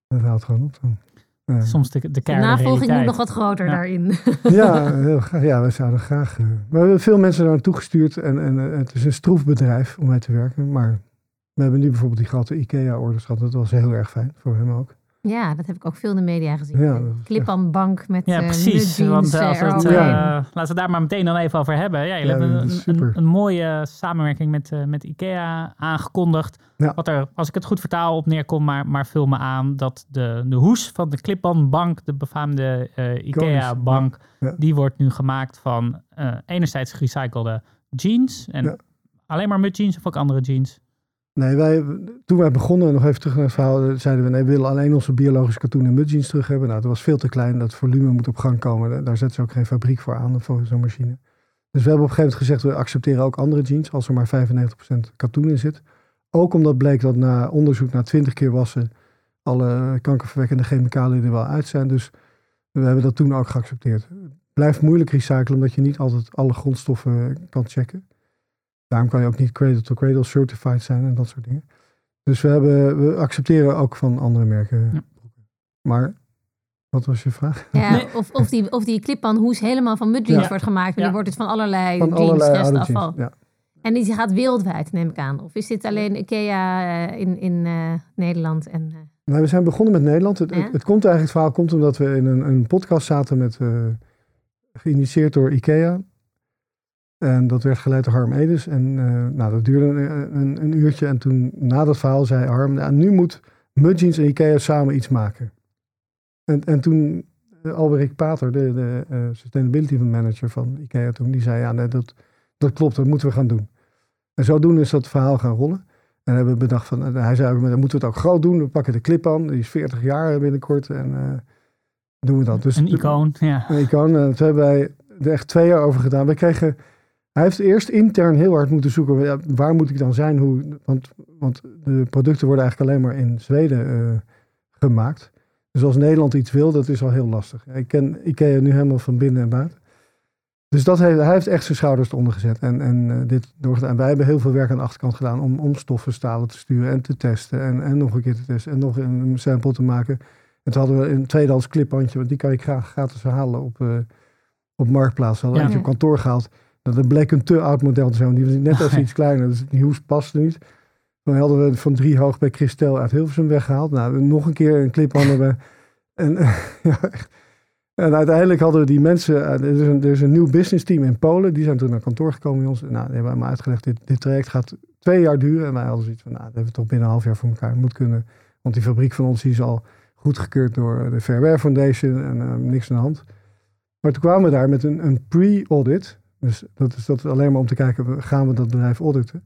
[SPEAKER 3] Dat houdt gewoon op dan. Ja.
[SPEAKER 2] Soms de, de
[SPEAKER 1] De navolging moet nog wat groter
[SPEAKER 2] Ja.
[SPEAKER 1] daarin.
[SPEAKER 3] Ja, heel graag. ja, we zouden graag. eh, maar we hebben veel mensen daar naartoe gestuurd. En, en eh, het is een stroef bedrijf om mee te werken. Maar we hebben nu bijvoorbeeld die grote IKEA-orders gehad. Dat was heel erg fijn voor hem ook.
[SPEAKER 1] Ja, dat heb ik ook veel in de media gezien.
[SPEAKER 3] Ja, is
[SPEAKER 1] Clip-on bank met
[SPEAKER 2] Ja,
[SPEAKER 1] eh,
[SPEAKER 2] precies. Want eh, als het, eh, laten we daar maar meteen dan even over hebben. Ja, jullie
[SPEAKER 3] Ja,
[SPEAKER 2] hebben een, een, een mooie samenwerking met, eh, met IKEA aangekondigd.
[SPEAKER 3] Ja.
[SPEAKER 2] Wat er, als ik het goed vertaal, op neerkomt, maar, maar vul me aan dat de, de hoes van de Clip-on bank, de befaamde eh, IKEA-bank,
[SPEAKER 3] Ja.
[SPEAKER 2] die wordt nu gemaakt van eh, enerzijds gerecyclede jeans en
[SPEAKER 3] Ja.
[SPEAKER 2] alleen maar met jeans of ook andere jeans.
[SPEAKER 3] Nee, wij, toen wij begonnen, nog even terug naar het verhaal, eh, zeiden we nee, we willen alleen onze biologische katoen en mudjeans terug hebben. Nou, dat was veel te klein, dat volume moet op gang komen. Daar- zetten ze ook geen fabriek voor aan, voor zo'n machine. Dus we hebben op een gegeven moment gezegd, we accepteren ook andere jeans, als er maar 95% katoen in zit. Ook omdat bleek dat na onderzoek, na 20 keer wassen, alle kankerverwekkende chemicaliën er wel uit zijn. Dus we hebben dat toen ook geaccepteerd. Blijft moeilijk recyclen, omdat je niet altijd alle grondstoffen kan checken. Daarom kan je ook niet cradle-to-cradle certified zijn en dat soort dingen. Dus we, hebben, we accepteren ook van andere merken.
[SPEAKER 2] Ja.
[SPEAKER 3] Maar, wat was je vraag?
[SPEAKER 1] Ja,
[SPEAKER 2] Nee.
[SPEAKER 1] of, of die, of die hoes helemaal van mudjeans
[SPEAKER 3] Ja.
[SPEAKER 1] wordt gemaakt. Maar
[SPEAKER 2] Ja.
[SPEAKER 1] die wordt het van allerlei
[SPEAKER 3] Van
[SPEAKER 1] jeans,
[SPEAKER 3] allerlei oude
[SPEAKER 1] restafval.
[SPEAKER 3] jeans. Ja.
[SPEAKER 1] En die gaat wereldwijd, neem ik aan. Of is dit alleen IKEA eh, in, in eh, Nederland? En, eh,
[SPEAKER 3] Nou, we zijn begonnen met Nederland. Het,
[SPEAKER 1] Ja?
[SPEAKER 3] het, het komt eigenlijk, het verhaal komt omdat we in een, een podcast zaten met, eh, geïnitieerd door IKEA. En dat werd geleid door Harm Edens. En eh, nou, dat duurde een, een, een uurtje. En toen, na dat verhaal, zei Harm, nou, nu moet Mudjeans en IKEA samen iets maken. En, en toen, uh, Alberik Pater, de, de eh, sustainability manager van IKEA toen, die zei, ja, nee, dat, dat klopt, dat moeten we gaan doen. En zodoende is dat verhaal gaan rollen. En hebben we bedacht van, hij zei ook, dan moeten we het ook groot doen. We pakken de clip aan, die is 40 jaar binnenkort en doen we dat. Dus
[SPEAKER 2] een icoon, ja.
[SPEAKER 3] Een icoon. En toen hebben wij er echt twee jaar over gedaan. We kregen, hij heeft eerst intern heel hard moeten zoeken, ja, waar moet ik dan zijn? Hoe, want, want de producten worden eigenlijk alleen maar in Zweden uh, gemaakt. Dus als Nederland iets wil, dat is al heel lastig. Ik ken Ikea nu helemaal van binnen en buiten. Dus dat heeft, hij heeft echt zijn schouders eronder gezet. En, en, uh, dit doorgedaan. wij hebben heel veel werk aan de achterkant gedaan om, om stoffen stalen te sturen en te testen. En, en nog een keer te testen en nog een sample te maken. En toen hadden we een tweedehands clipbandje, want die kan je graag gratis halen op, uh, op Marktplaats. We hadden ja. eentje op kantoor gehaald. Dat bleek een te oud model te zijn, want die was net als iets kleiner. Dus die hoes paste niet. Dan hadden we van drie hoog bij Christel uit Hilversum weggehaald. Nou, nog een keer een clip hadden we. En, ja, echt. En uiteindelijk hadden we die mensen, er is, een, er is een nieuw business team in Polen, die zijn toen naar kantoor gekomen bij ons. Nou, die hebben me uitgelegd, dit, dit traject gaat twee jaar duren. En wij hadden zoiets van, nou, dat hebben we toch binnen een half jaar voor elkaar moet kunnen. Want die fabriek van ons die is al goedgekeurd door de Fairware Foundation en uh, niks aan de hand. Maar toen kwamen we daar met een, een pre-audit. Dus dat is dat alleen maar om te kijken, gaan we dat bedrijf auditen?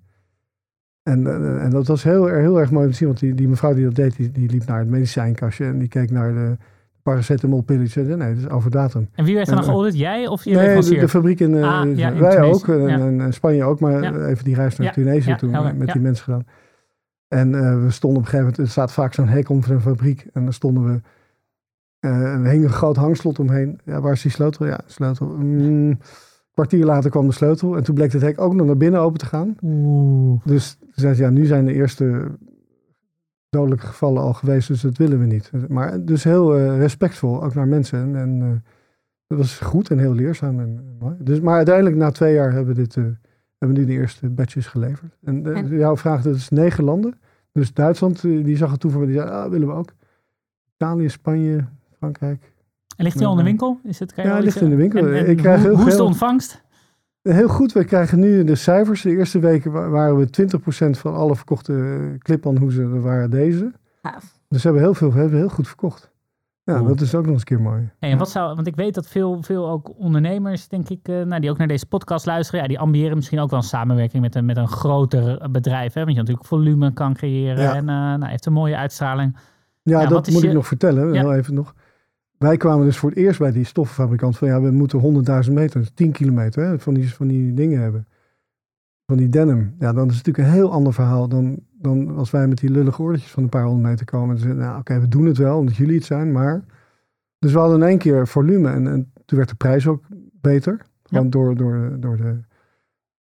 [SPEAKER 3] En, uh, en dat was heel, heel erg mooi om te zien, want die, die mevrouw die dat deed, die, die liep naar het medicijnkastje en die keek naar de paracetamolpilletje. Nee, dat is over datum.
[SPEAKER 2] En wie werd dan geaudit? Jij of je
[SPEAKER 3] Nee, de, de, fabriek in, ah, ja, in wij ook. En, ja. en, Spanje ook. Maar ja. even die reis naar Tunesië toen met die mensen gedaan. En uh, we stonden op een gegeven moment, er staat vaak zo'n hek om voor een fabriek. En dan stonden we, uh, er hing een groot hangslot omheen. Ja, waar is die sleutel? Ja, sleutel. Mm, kwartier later kwam de sleutel. En toen bleek het hek ook nog naar binnen open te gaan.
[SPEAKER 2] Oeh.
[SPEAKER 3] Dus zei ja, nu zijn de eerste dodelijke gevallen al geweest, dus dat willen we niet. Maar dus heel uh, respectvol, ook naar mensen. En, en uh, dat was goed en heel leerzaam en, en mooi. Dus, maar uiteindelijk na twee jaar hebben we, dit, uh, hebben we nu de eerste batches geleverd. En, en, jouw vraag, dat is negen landen. Dus Duitsland, die zag het toe van, die zei, ah, willen we ook. Italië, Spanje, Frankrijk.
[SPEAKER 2] En ligt hij al in de winkel? Is het,
[SPEAKER 3] ja, ligt in de winkel.
[SPEAKER 2] En,
[SPEAKER 3] ik krijg heel
[SPEAKER 2] hoe is de ontvangst?
[SPEAKER 3] Heel goed, we krijgen nu de cijfers. De eerste weken waren we 20% van alle verkochte clip-on-hoezen waren deze.
[SPEAKER 1] Gaaf.
[SPEAKER 3] Dus ze hebben heel veel, hebben heel goed verkocht. Ja,
[SPEAKER 2] Cool.
[SPEAKER 3] dat is ook nog eens een keer mooi.
[SPEAKER 2] Hey, en wat zou, want ik weet dat veel, veel ook ondernemers, denk ik, eh, nou, die ook naar deze podcast luisteren, ja, die ambiëren misschien ook wel een samenwerking met een, met een groter bedrijf. Hè? Want je natuurlijk volume kan creëren
[SPEAKER 3] Ja.
[SPEAKER 2] en eh, nou, heeft een mooie uitstraling.
[SPEAKER 3] Ja, dat moet
[SPEAKER 2] je-
[SPEAKER 3] ik nog vertellen.
[SPEAKER 2] Ja.
[SPEAKER 3] Heel even nog. Wij kwamen dus voor het eerst bij die stoffenfabrikant van ja, we moeten 100.000 meter, dus 10 kilometer hè, van, die, van die dingen hebben. Van die denim. Ja, dan is het natuurlijk een heel ander verhaal dan, dan als wij met die lullige oortjes van een paar honderd meter komen. En zeggen, nou oké, we doen het wel omdat jullie het zijn, maar... Dus we hadden in één keer volume en, en toen werd de prijs ook beter. Gewoon door, door, door, de, door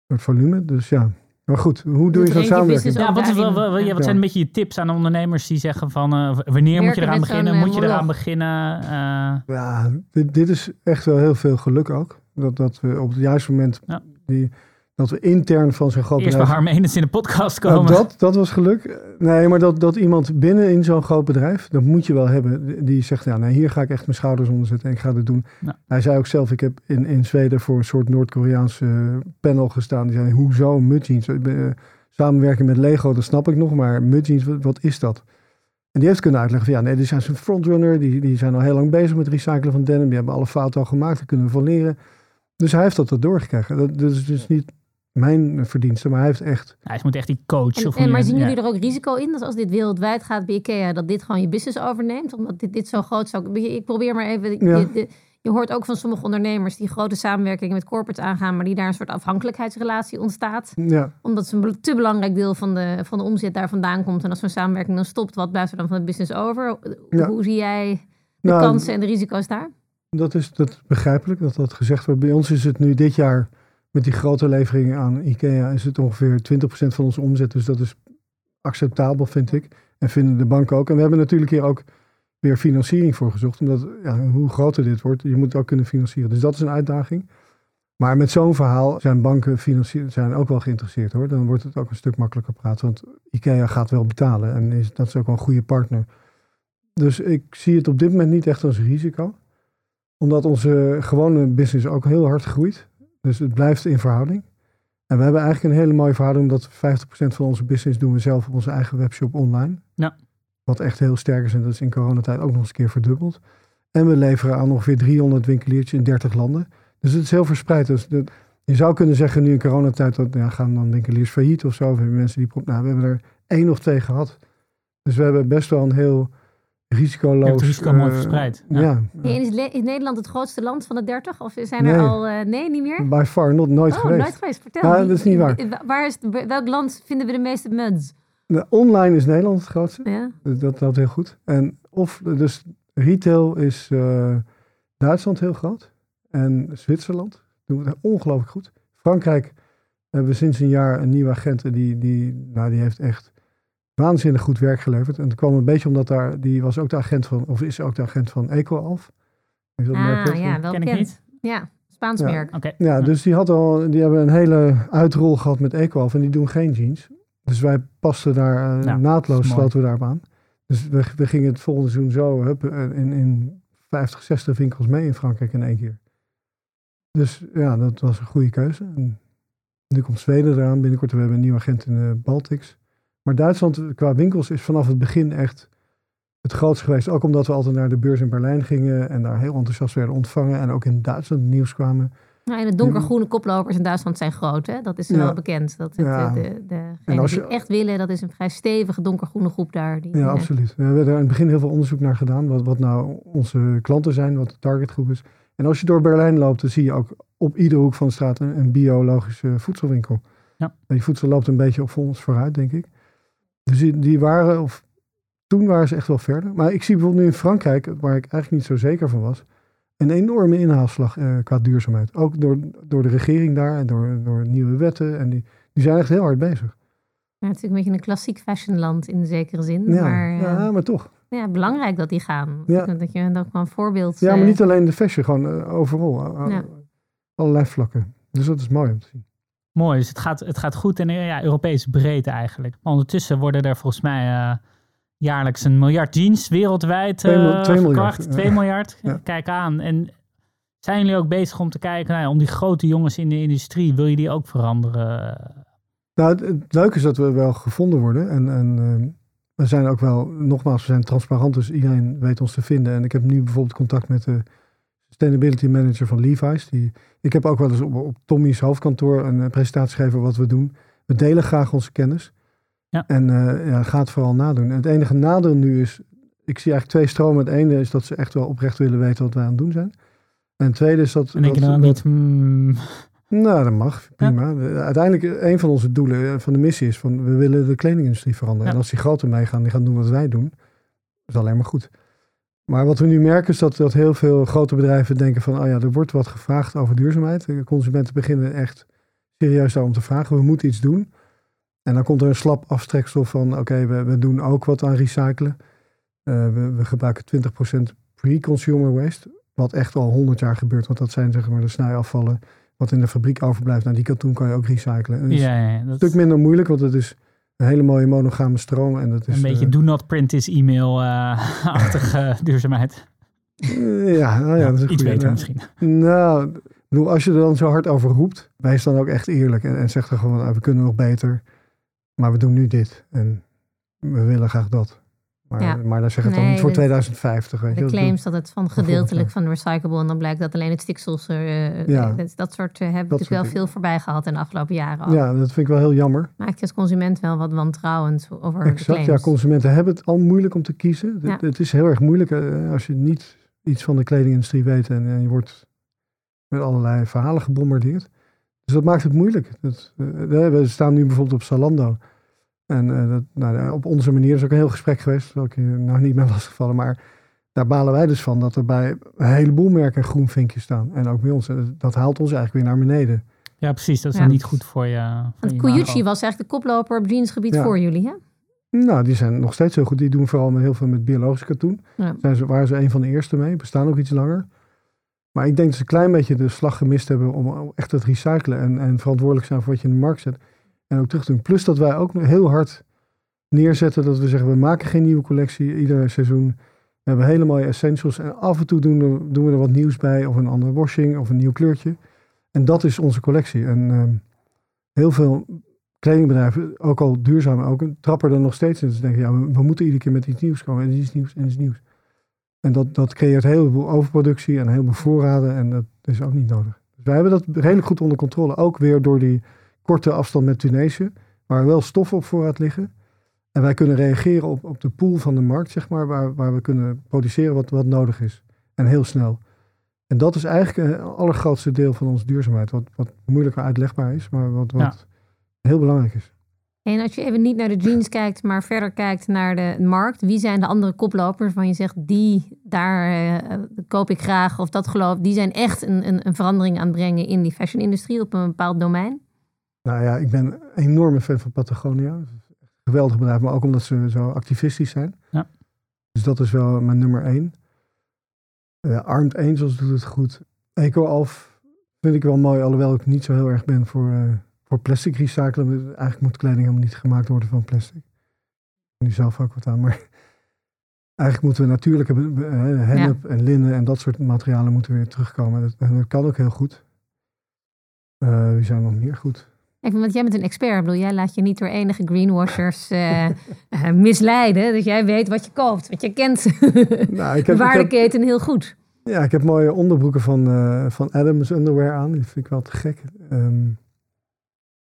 [SPEAKER 3] het volume. Dus ja, maar goed, hoe doe je zo'n samenwerking?
[SPEAKER 1] business
[SPEAKER 2] Ja, wat, ja, wat
[SPEAKER 3] Ja.
[SPEAKER 2] zijn een beetje je tips aan ondernemers die zeggen van eh, wanneer moet je eraan beginnen?
[SPEAKER 1] eh,
[SPEAKER 2] Moet je eraan beginnen? Eh,
[SPEAKER 3] Ja, dit, dit is echt wel heel veel geluk ook. Dat, dat we op het juiste moment,
[SPEAKER 2] Ja.
[SPEAKER 3] die, dat we intern van zo'n groot
[SPEAKER 2] eerst bij
[SPEAKER 3] bedrijf...
[SPEAKER 2] Harm Enes in de podcast
[SPEAKER 3] Nou,
[SPEAKER 2] komen.
[SPEAKER 3] dat, dat was geluk. Nee, maar dat, dat iemand binnen in zo'n groot bedrijf, dat moet je wel hebben, die zegt, ja, nee, hier ga ik echt mijn schouders onder zetten en ik ga dit doen. Hij zei ook zelf, ik heb in, in Zweden voor een soort Noord-Koreaanse eh, panel gestaan. Die zei, hoezo mudjeans? Eh, Samenwerken met Lego, dat snap ik nog, maar mudjeans, wat, wat is dat? En die heeft kunnen uitleggen van, ja, nee, die zijn zo'n frontrunner, die, die zijn al heel lang bezig met recyclen van denim, die hebben alle fouten al gemaakt, daar kunnen we van leren. Dus hij heeft dat doorgekregen. Dat, dat is dus niet mijn verdienste, maar hij heeft echt
[SPEAKER 2] Ja, je moet echt die coach.
[SPEAKER 1] En,
[SPEAKER 2] of
[SPEAKER 1] en, maar zien
[SPEAKER 2] ja.
[SPEAKER 1] jullie er ook risico in dat als dit wereldwijd gaat bij IKEA, dat dit gewoon je business overneemt? Omdat dit, dit zo groot zou... Ik probeer maar even...
[SPEAKER 3] Ja.
[SPEAKER 1] Je, de- je hoort ook van sommige ondernemers die grote samenwerkingen met corporates aangaan, maar die daar een soort afhankelijkheidsrelatie ontstaat.
[SPEAKER 3] Ja,
[SPEAKER 1] Omdat ze een te belangrijk deel van de, van de omzet daar vandaan komt. En als zo'n samenwerking dan stopt, wat blijft er dan van het business over?
[SPEAKER 3] Ja.
[SPEAKER 1] Hoe zie jij de
[SPEAKER 3] Nou,
[SPEAKER 1] kansen en de risico's daar?
[SPEAKER 3] dat is, dat is begrijpelijk dat dat gezegd wordt. Bij ons is het nu dit jaar met die grote leveringen aan IKEA is het ongeveer 20% van onze omzet. Dus dat is acceptabel, vind ik. En vinden de banken ook. En we hebben natuurlijk hier ook weer financiering voor gezocht. Omdat ja, hoe groter dit wordt, je moet het ook kunnen financieren. Dus dat is een uitdaging. Maar met zo'n verhaal zijn banken zijn ook wel geïnteresseerd hoor. Dan wordt het ook een stuk makkelijker praten. Want IKEA gaat wel betalen. En is, dat is ook een goede partner. Dus ik zie het op dit moment niet echt als risico. Omdat onze gewone business ook heel hard groeit. Dus het blijft in verhouding. En we hebben eigenlijk een hele mooie verhouding. Omdat 50% van onze business doen we zelf op onze eigen webshop online.
[SPEAKER 2] Ja.
[SPEAKER 3] Wat echt heel sterk is. En dat is in coronatijd ook nog eens een keer verdubbeld. En we leveren aan ongeveer 300 winkeliertjes in 30 landen. Dus het is heel verspreid. Dus dat- je zou kunnen zeggen nu in coronatijd, dat ja, gaan dan winkeliers failliet of zo. Of hebben mensen die... Nou, we hebben er één of twee gehad. Dus we hebben best wel een heel risicoloos...
[SPEAKER 2] Je hebt het risico mooi
[SPEAKER 3] eh,
[SPEAKER 2] verspreid.
[SPEAKER 3] Ja,
[SPEAKER 1] is, Nederland het grootste land van de 30? Of zijn er
[SPEAKER 3] Nee.
[SPEAKER 1] al... eh, nee, niet meer?
[SPEAKER 3] by far not, nooit
[SPEAKER 1] oh,
[SPEAKER 3] geweest.
[SPEAKER 1] nooit geweest. Vertel.
[SPEAKER 3] Dat is niet waar.
[SPEAKER 1] Waar is, welk land vinden we de meeste muds?
[SPEAKER 3] De online is Nederland het grootste.
[SPEAKER 1] Ja?
[SPEAKER 3] Dus Dat loopt heel goed. En of, dus retail is eh, Duitsland heel groot. En Zwitserland doen het ongelooflijk goed. Frankrijk hebben we sinds een jaar een nieuwe agent. en Die, die, nou, die heeft echt waanzinnig goed werk geleverd. En dat kwam een beetje omdat daar, die was ook de agent van, of is ook de agent van EcoAlf. Dat
[SPEAKER 1] Ah,
[SPEAKER 3] kent?
[SPEAKER 1] ja, wel
[SPEAKER 2] Ken ik
[SPEAKER 1] bekend.
[SPEAKER 2] niet.
[SPEAKER 1] Ja, Spaans
[SPEAKER 3] Ja.
[SPEAKER 1] merk.
[SPEAKER 2] Oké.
[SPEAKER 3] Ja, dus die, had al, die hebben een hele uitrol gehad met EcoAlf en die doen geen jeans. Dus wij pasten daar eh, naadloos,
[SPEAKER 2] is
[SPEAKER 3] sloten we daarop aan. Dus we, we gingen het volgende seizoen zo hup, eh, in, in 50, 60 winkels mee in Frankrijk in één keer. Dus ja, dat was een goede keuze. En nu komt Zweden eraan binnenkort. We hebben een nieuwe agent in de Baltics. Maar Duitsland qua winkels is vanaf het begin echt het grootst geweest. Ook omdat we altijd naar de beurs in Berlijn gingen en daar heel enthousiast werden ontvangen. En ook in Duitsland nieuws kwamen.
[SPEAKER 1] Nou, en de donkergroene koplopers in Duitsland zijn groot, hè? Dat is
[SPEAKER 3] Ja.
[SPEAKER 1] wel bekend. Dat het,
[SPEAKER 3] Ja.
[SPEAKER 1] de, de,
[SPEAKER 3] En als je-
[SPEAKER 1] het echt willen, dat is een vrij stevige donkergroene groep daar. Die,
[SPEAKER 3] Ja,
[SPEAKER 1] eh,
[SPEAKER 3] absoluut. We hebben daar in het begin heel veel onderzoek naar gedaan. Wat, wat nou onze klanten zijn, wat de targetgroep is. En als je door Berlijn loopt, dan zie je ook op iedere hoek van de straat een, een biologische voedselwinkel.
[SPEAKER 2] Ja.
[SPEAKER 3] Die voedsel loopt een beetje op ons vooruit, denk ik. Dus die, die waren, of toen waren ze echt wel verder. Maar ik zie bijvoorbeeld nu in Frankrijk, waar ik eigenlijk niet zo zeker van was, een enorme inhaalslag eh, qua duurzaamheid. Ook door, door de regering daar en door, door nieuwe wetten. En die, die zijn echt heel hard bezig.
[SPEAKER 1] Ja, het is natuurlijk een beetje een klassiek fashionland in zekere zin.
[SPEAKER 3] Ja,
[SPEAKER 1] Maar eh,
[SPEAKER 3] ja, maar toch.
[SPEAKER 1] ja, belangrijk dat die gaan.
[SPEAKER 3] Ja.
[SPEAKER 1] Dat je dat ook een voorbeeld...
[SPEAKER 3] Ja, maar
[SPEAKER 1] eh,
[SPEAKER 3] niet alleen de fashion, gewoon eh, overal. eh,
[SPEAKER 1] Ja.
[SPEAKER 3] Allerlei vlakken. Dus dat is mooi om te zien.
[SPEAKER 2] Mooi, dus het gaat, het gaat goed en ja, Europees breed eigenlijk. Maar ondertussen worden er volgens mij eh, jaarlijks een miljard jeans wereldwijd
[SPEAKER 3] Twee mil-
[SPEAKER 2] eh
[SPEAKER 3] twee miljard,
[SPEAKER 2] verkocht.
[SPEAKER 3] ja.
[SPEAKER 2] 2 miljard,
[SPEAKER 3] Ja.
[SPEAKER 2] kijk aan. En zijn jullie ook bezig om te kijken, nou ja, om die grote jongens in de industrie, wil je die ook veranderen?
[SPEAKER 3] Nou, het, het leuke is dat we wel gevonden worden. En, en eh, we zijn ook wel, nogmaals, we zijn transparant, dus iedereen weet ons te vinden. En ik heb nu bijvoorbeeld contact met de sustainability manager van Levi's. Die, ik heb ook wel eens op, op Tommy's hoofdkantoor een eh, presentatie gegeven wat we doen. We delen graag onze kennis.
[SPEAKER 2] Ja.
[SPEAKER 3] En eh ja, ga het vooral nadoen. En het enige nadeel nu is, ik zie eigenlijk twee stromen. Het ene is dat ze echt wel oprecht willen weten wat wij aan het doen zijn. En het tweede is dat...
[SPEAKER 2] En denk je
[SPEAKER 3] dat- dat-
[SPEAKER 2] niet, hmm,
[SPEAKER 3] nou, dat mag. Prima. Uiteindelijk, eh, een van onze doelen van de missie is van we willen de kledingindustrie veranderen.
[SPEAKER 2] Ja.
[SPEAKER 3] En als die groten meegaan, die gaan doen wat wij doen, is alleen maar goed. Maar wat we nu merken is dat, dat heel veel grote bedrijven denken van, oh ja, er wordt wat gevraagd over duurzaamheid. De consumenten beginnen echt serieus daarom te vragen. We moeten iets doen. En dan komt er een slap aftreksel van, oké, we, we doen ook wat aan recyclen. Eh, we, we gebruiken 20% pre-consumer waste. Wat echt al 100 jaar gebeurt, want dat zijn zeg maar de snijafvallen wat in de fabriek overblijft, nou die katoen kan je ook recyclen. En dat is
[SPEAKER 2] ja, ja,
[SPEAKER 3] een stuk minder moeilijk, want het is een hele mooie monogame stroom. En dat is,
[SPEAKER 2] een beetje
[SPEAKER 3] eh,
[SPEAKER 2] do not print this e-mail-achtige duurzaamheid.
[SPEAKER 3] eh, ja, nou ja, dat is een
[SPEAKER 2] Iets
[SPEAKER 3] goede.
[SPEAKER 2] beter misschien.
[SPEAKER 3] Nou, bedoel, als je er dan zo hard over roept, wees dan ook echt eerlijk. En, en zeg dan gewoon, nou, we kunnen nog beter, maar we doen nu dit. En we willen graag dat. Maar,
[SPEAKER 1] Ja.
[SPEAKER 3] maar dan zeg het dan
[SPEAKER 1] Nee,
[SPEAKER 3] niet voor
[SPEAKER 1] de-
[SPEAKER 3] 2050. Weet je.
[SPEAKER 1] De claims dat het van gedeeltelijk van recyclable en dan blijkt dat alleen het stiksels eh,
[SPEAKER 3] Ja.
[SPEAKER 1] dat, dat soort eh, hebben we natuurlijk wel veel voorbij gehad in de afgelopen jaren. al.
[SPEAKER 3] Ja, dat vind ik wel heel jammer.
[SPEAKER 1] Maakt je als consument wel wat wantrouwend over
[SPEAKER 3] Exact,
[SPEAKER 1] de
[SPEAKER 3] ja,
[SPEAKER 1] claims.
[SPEAKER 3] consumenten hebben het al moeilijk om te kiezen. Het,
[SPEAKER 1] Ja.
[SPEAKER 3] het is heel erg moeilijk eh, als je niet iets van de kledingindustrie weet en, en je wordt met allerlei verhalen gebombardeerd. Dus dat maakt het moeilijk. Dat, eh, we staan nu bijvoorbeeld op Zalando. En eh, dat, nou, op onze manier is ook een heel gesprek geweest, zal ik je nou niet meer lastigvallen, maar daar balen wij dus van dat er bij een heleboel merken groen vinkje staan. En ook bij ons. En dat haalt ons eigenlijk weer naar beneden.
[SPEAKER 2] Ja, precies. Dat is
[SPEAKER 1] Ja.
[SPEAKER 2] dan niet goed voor je. voor
[SPEAKER 1] Want
[SPEAKER 2] imago.
[SPEAKER 1] was eigenlijk de koploper op jeansgebied
[SPEAKER 3] Ja.
[SPEAKER 1] voor jullie, hè?
[SPEAKER 3] Nou, die zijn nog steeds heel goed. Die doen vooral met heel veel met biologisch katoen.
[SPEAKER 1] Ja.
[SPEAKER 3] Zijn ze, waren ze een van de eerste mee. Bestaan ook iets langer. Maar ik denk dat ze een klein beetje de slag gemist hebben om om echt het recyclen en, en verantwoordelijk zijn voor wat je in de markt zet. En ook terug te doen. Plus dat wij ook heel hard neerzetten dat we zeggen, we maken geen nieuwe collectie ieder seizoen. We hebben hele mooie essentials en af en toe doen, we- doen we er wat nieuws bij of een andere washing of een nieuw kleurtje. En dat is onze collectie. En ehm, heel veel kledingbedrijven, ook al duurzaam, ook, trappen er nog steeds in. Ze denken, ja, we, we moeten iedere keer met iets nieuws komen. En iets nieuws en iets nieuws. En dat, dat creëert heel veel overproductie en heel veel voorraden. En dat is ook niet nodig. Dus wij hebben dat redelijk goed onder controle. Ook weer door die korte afstand met Tunesië. Waar wel stoffen op voorraad liggen. En wij kunnen reageren op, op de pool van de markt, zeg maar, waar, waar we kunnen produceren wat, wat nodig is. En heel snel. En dat is eigenlijk het allergrootste deel van onze duurzaamheid. Wat, wat moeilijker uitlegbaar is, maar wat, wat heel belangrijk is.
[SPEAKER 1] En als je even niet naar de jeans kijkt, maar verder kijkt naar de markt. Wie zijn de andere koplopers waarvan je zegt, die, daar uh, koop ik graag of dat geloof. Die zijn echt een, een, een verandering aan het brengen in die fashion-industrie op een bepaald domein?
[SPEAKER 3] Nou ja, ik ben een enorme fan van Patagonia. Geweldig bedrijf, maar ook omdat ze zo activistisch zijn. Ja. Dus dat is wel mijn nummer één. Uh, Armed Angels doet het goed. EcoAlf vind ik wel mooi, alhoewel ik niet zo heel erg ben voor... Uh, voor plastic recyclen. Eigenlijk moet kleding helemaal niet gemaakt worden van plastic. Nu zelf ook wat aan, maar eigenlijk moeten we natuurlijke hennep en linnen en dat soort materialen moeten weer terugkomen. Dat, en dat kan ook heel goed. Uh, wie zijn nog meer goed?
[SPEAKER 1] Ik want jij bent een expert. Ik bedoel, jij laat je niet door enige greenwashers uh, uh, misleiden. Dus jij weet wat je koopt, wat je kent. Nou, ik heb, de waardeketen heel goed.
[SPEAKER 3] Ja, ik heb mooie onderbroeken van, van Adams Underwear aan. Die vind ik wel te gek. Um,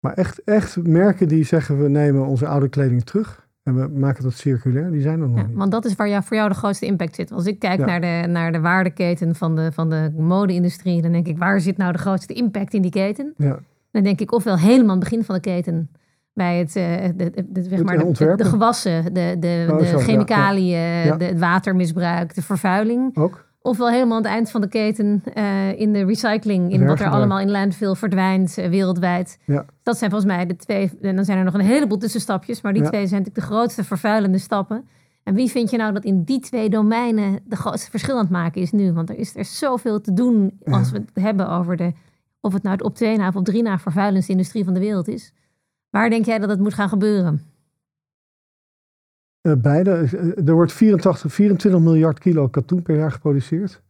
[SPEAKER 3] maar echt, echt merken die zeggen we nemen onze oude kleding terug. En we maken dat circulair, die zijn er nog ja, niet.
[SPEAKER 1] Want dat is waar jou, voor jou de grootste impact zit. Als ik kijk naar, de, naar de waardeketen van de, van de mode-industrie, dan denk ik, waar zit nou de grootste impact in die keten? Ja. Dan denk ik ofwel helemaal het begin van de keten, bij het, uh, de, de, zeg maar, de, de, gewassen, de, de, oh, de chemicaliën, ja, het watermisbruik, de vervuiling. Ook ofwel helemaal aan het eind van de keten uh, in de recycling, in wat er allemaal in landfill verdwijnt uh, wereldwijd. Ja. Dat zijn volgens mij de twee, en dan zijn er nog een heleboel tussenstapjes, maar die twee zijn natuurlijk de grootste vervuilende stappen. En wie vind je nou dat in die twee domeinen de grootste verschil aan het maken is nu? Want er is er zoveel te doen als we het hebben over de, of het nou het op twee na of op drie na vervuilendste industrie van de wereld is. Waar denk jij dat het moet gaan gebeuren?
[SPEAKER 3] Uh, beide. Eh, er wordt 84, 24 miljard kilo katoen per jaar geproduceerd.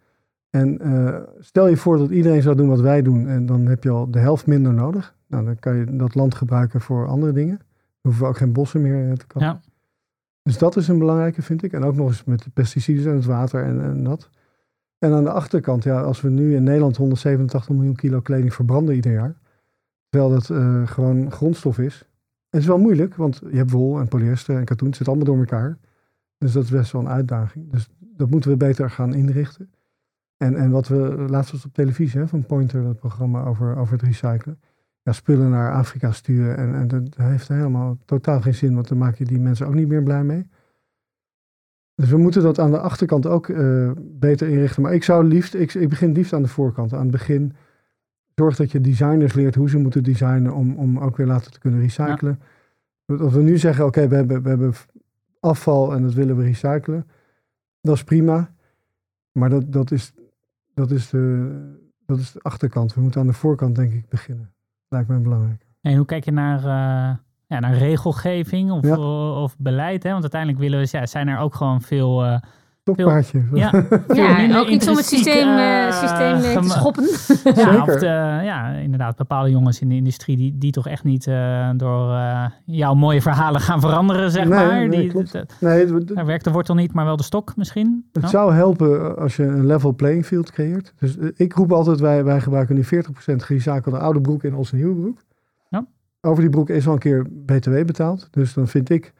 [SPEAKER 3] En uh, stel je voor dat iedereen zou doen wat wij doen en dan heb je al de helft minder nodig. Nou, dan kan je dat land gebruiken voor andere dingen. Dan hoeven we ook geen bossen meer te kappen. Ja. Dus dat is een belangrijke, vind ik. En ook nog eens met de pesticiden en het water en, en dat. En aan de achterkant, ja, als we nu in Nederland 187 miljoen kilo kleding verbranden ieder jaar. Terwijl dat uh, gewoon grondstof is. Het is wel moeilijk, want je hebt wol en polyester en katoen, het zit allemaal door elkaar. Dus dat is best wel een uitdaging. Dus dat moeten we beter gaan inrichten. En, en wat we laatst was op televisie hè, van Pointer, dat programma over, over het recyclen. Ja, spullen naar Afrika sturen. En, en dat heeft helemaal totaal geen zin, want dan maak je die mensen ook niet meer blij mee. Dus we moeten dat aan de achterkant ook uh, beter inrichten. Maar ik zou liefst, ik, ik begin liefst aan de voorkant. Aan het begin Zorg dat je designers leert hoe ze moeten designen om, om ook weer later te kunnen recyclen. Ja. Als we nu zeggen, oké, we, hebben, we hebben afval en dat willen we recyclen. Dat is prima. Maar dat, dat, is, dat, is de, dat is de achterkant. We moeten aan de voorkant denk ik beginnen. Lijkt mij belangrijk.
[SPEAKER 2] En hoe kijk je naar, uh, ja, naar regelgeving of, of beleid? Hè? Want uiteindelijk willen we, ja, zijn er ook gewoon veel... Uh.
[SPEAKER 1] Ja, ja ook iets om het systeem, uh, systeem te schoppen.
[SPEAKER 2] ja, of ja, inderdaad, bepaalde jongens in de industrie die, die toch echt niet uh, door uh, jouw mooie verhalen gaan veranderen, zeg
[SPEAKER 3] nee,
[SPEAKER 2] maar.
[SPEAKER 3] Nee,
[SPEAKER 2] die,
[SPEAKER 3] klopt. Nee,
[SPEAKER 2] daar werkt de wortel niet, maar wel de stok misschien.
[SPEAKER 3] Het zou helpen als je een level playing field creëert. Dus ik roep altijd, wij, wij gebruiken nu 40% gerecyclede oude broek in onze nieuwe broek. Over die broek is al een keer BTW betaald. Dus dan vind ik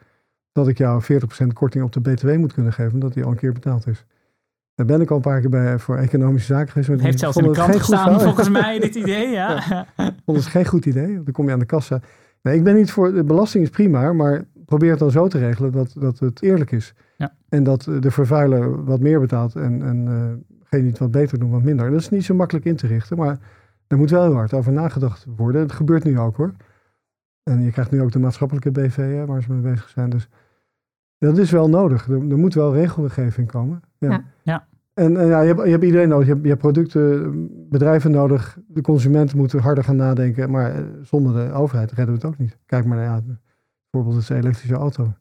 [SPEAKER 3] dat ik jou 40% korting op de BTW moet kunnen geven, omdat die al een keer betaald is. Daar ben ik al een paar keer bij voor economische zaken geweest.
[SPEAKER 2] Het heeft zelfs in de krant gestaan, volgens mij, dit idee, ja.
[SPEAKER 3] ja. Vond het geen goed idee, dan kom je aan de kassa. Nee, ik ben niet voor, de belasting is prima, maar probeer het dan zo te regelen dat, dat het eerlijk is. Ja. En dat de vervuiler wat meer betaalt en, en uh, die het wat beter doen wat minder. Dat is niet zo makkelijk in te richten, maar daar moet wel heel hard over nagedacht worden. Het gebeurt nu ook hoor. En je krijgt nu ook de maatschappelijke BV waar ze mee bezig zijn. Dus dat is wel nodig. Er, er moet wel regelgeving komen. Ja. ja. En, ja, je, hebt, je hebt iedereen nodig. Je hebt, je hebt producten, bedrijven nodig. De consumenten moeten harder gaan nadenken. Maar eh, zonder de overheid redden we het ook niet. Kijk maar naar ja, bijvoorbeeld de elektrische auto.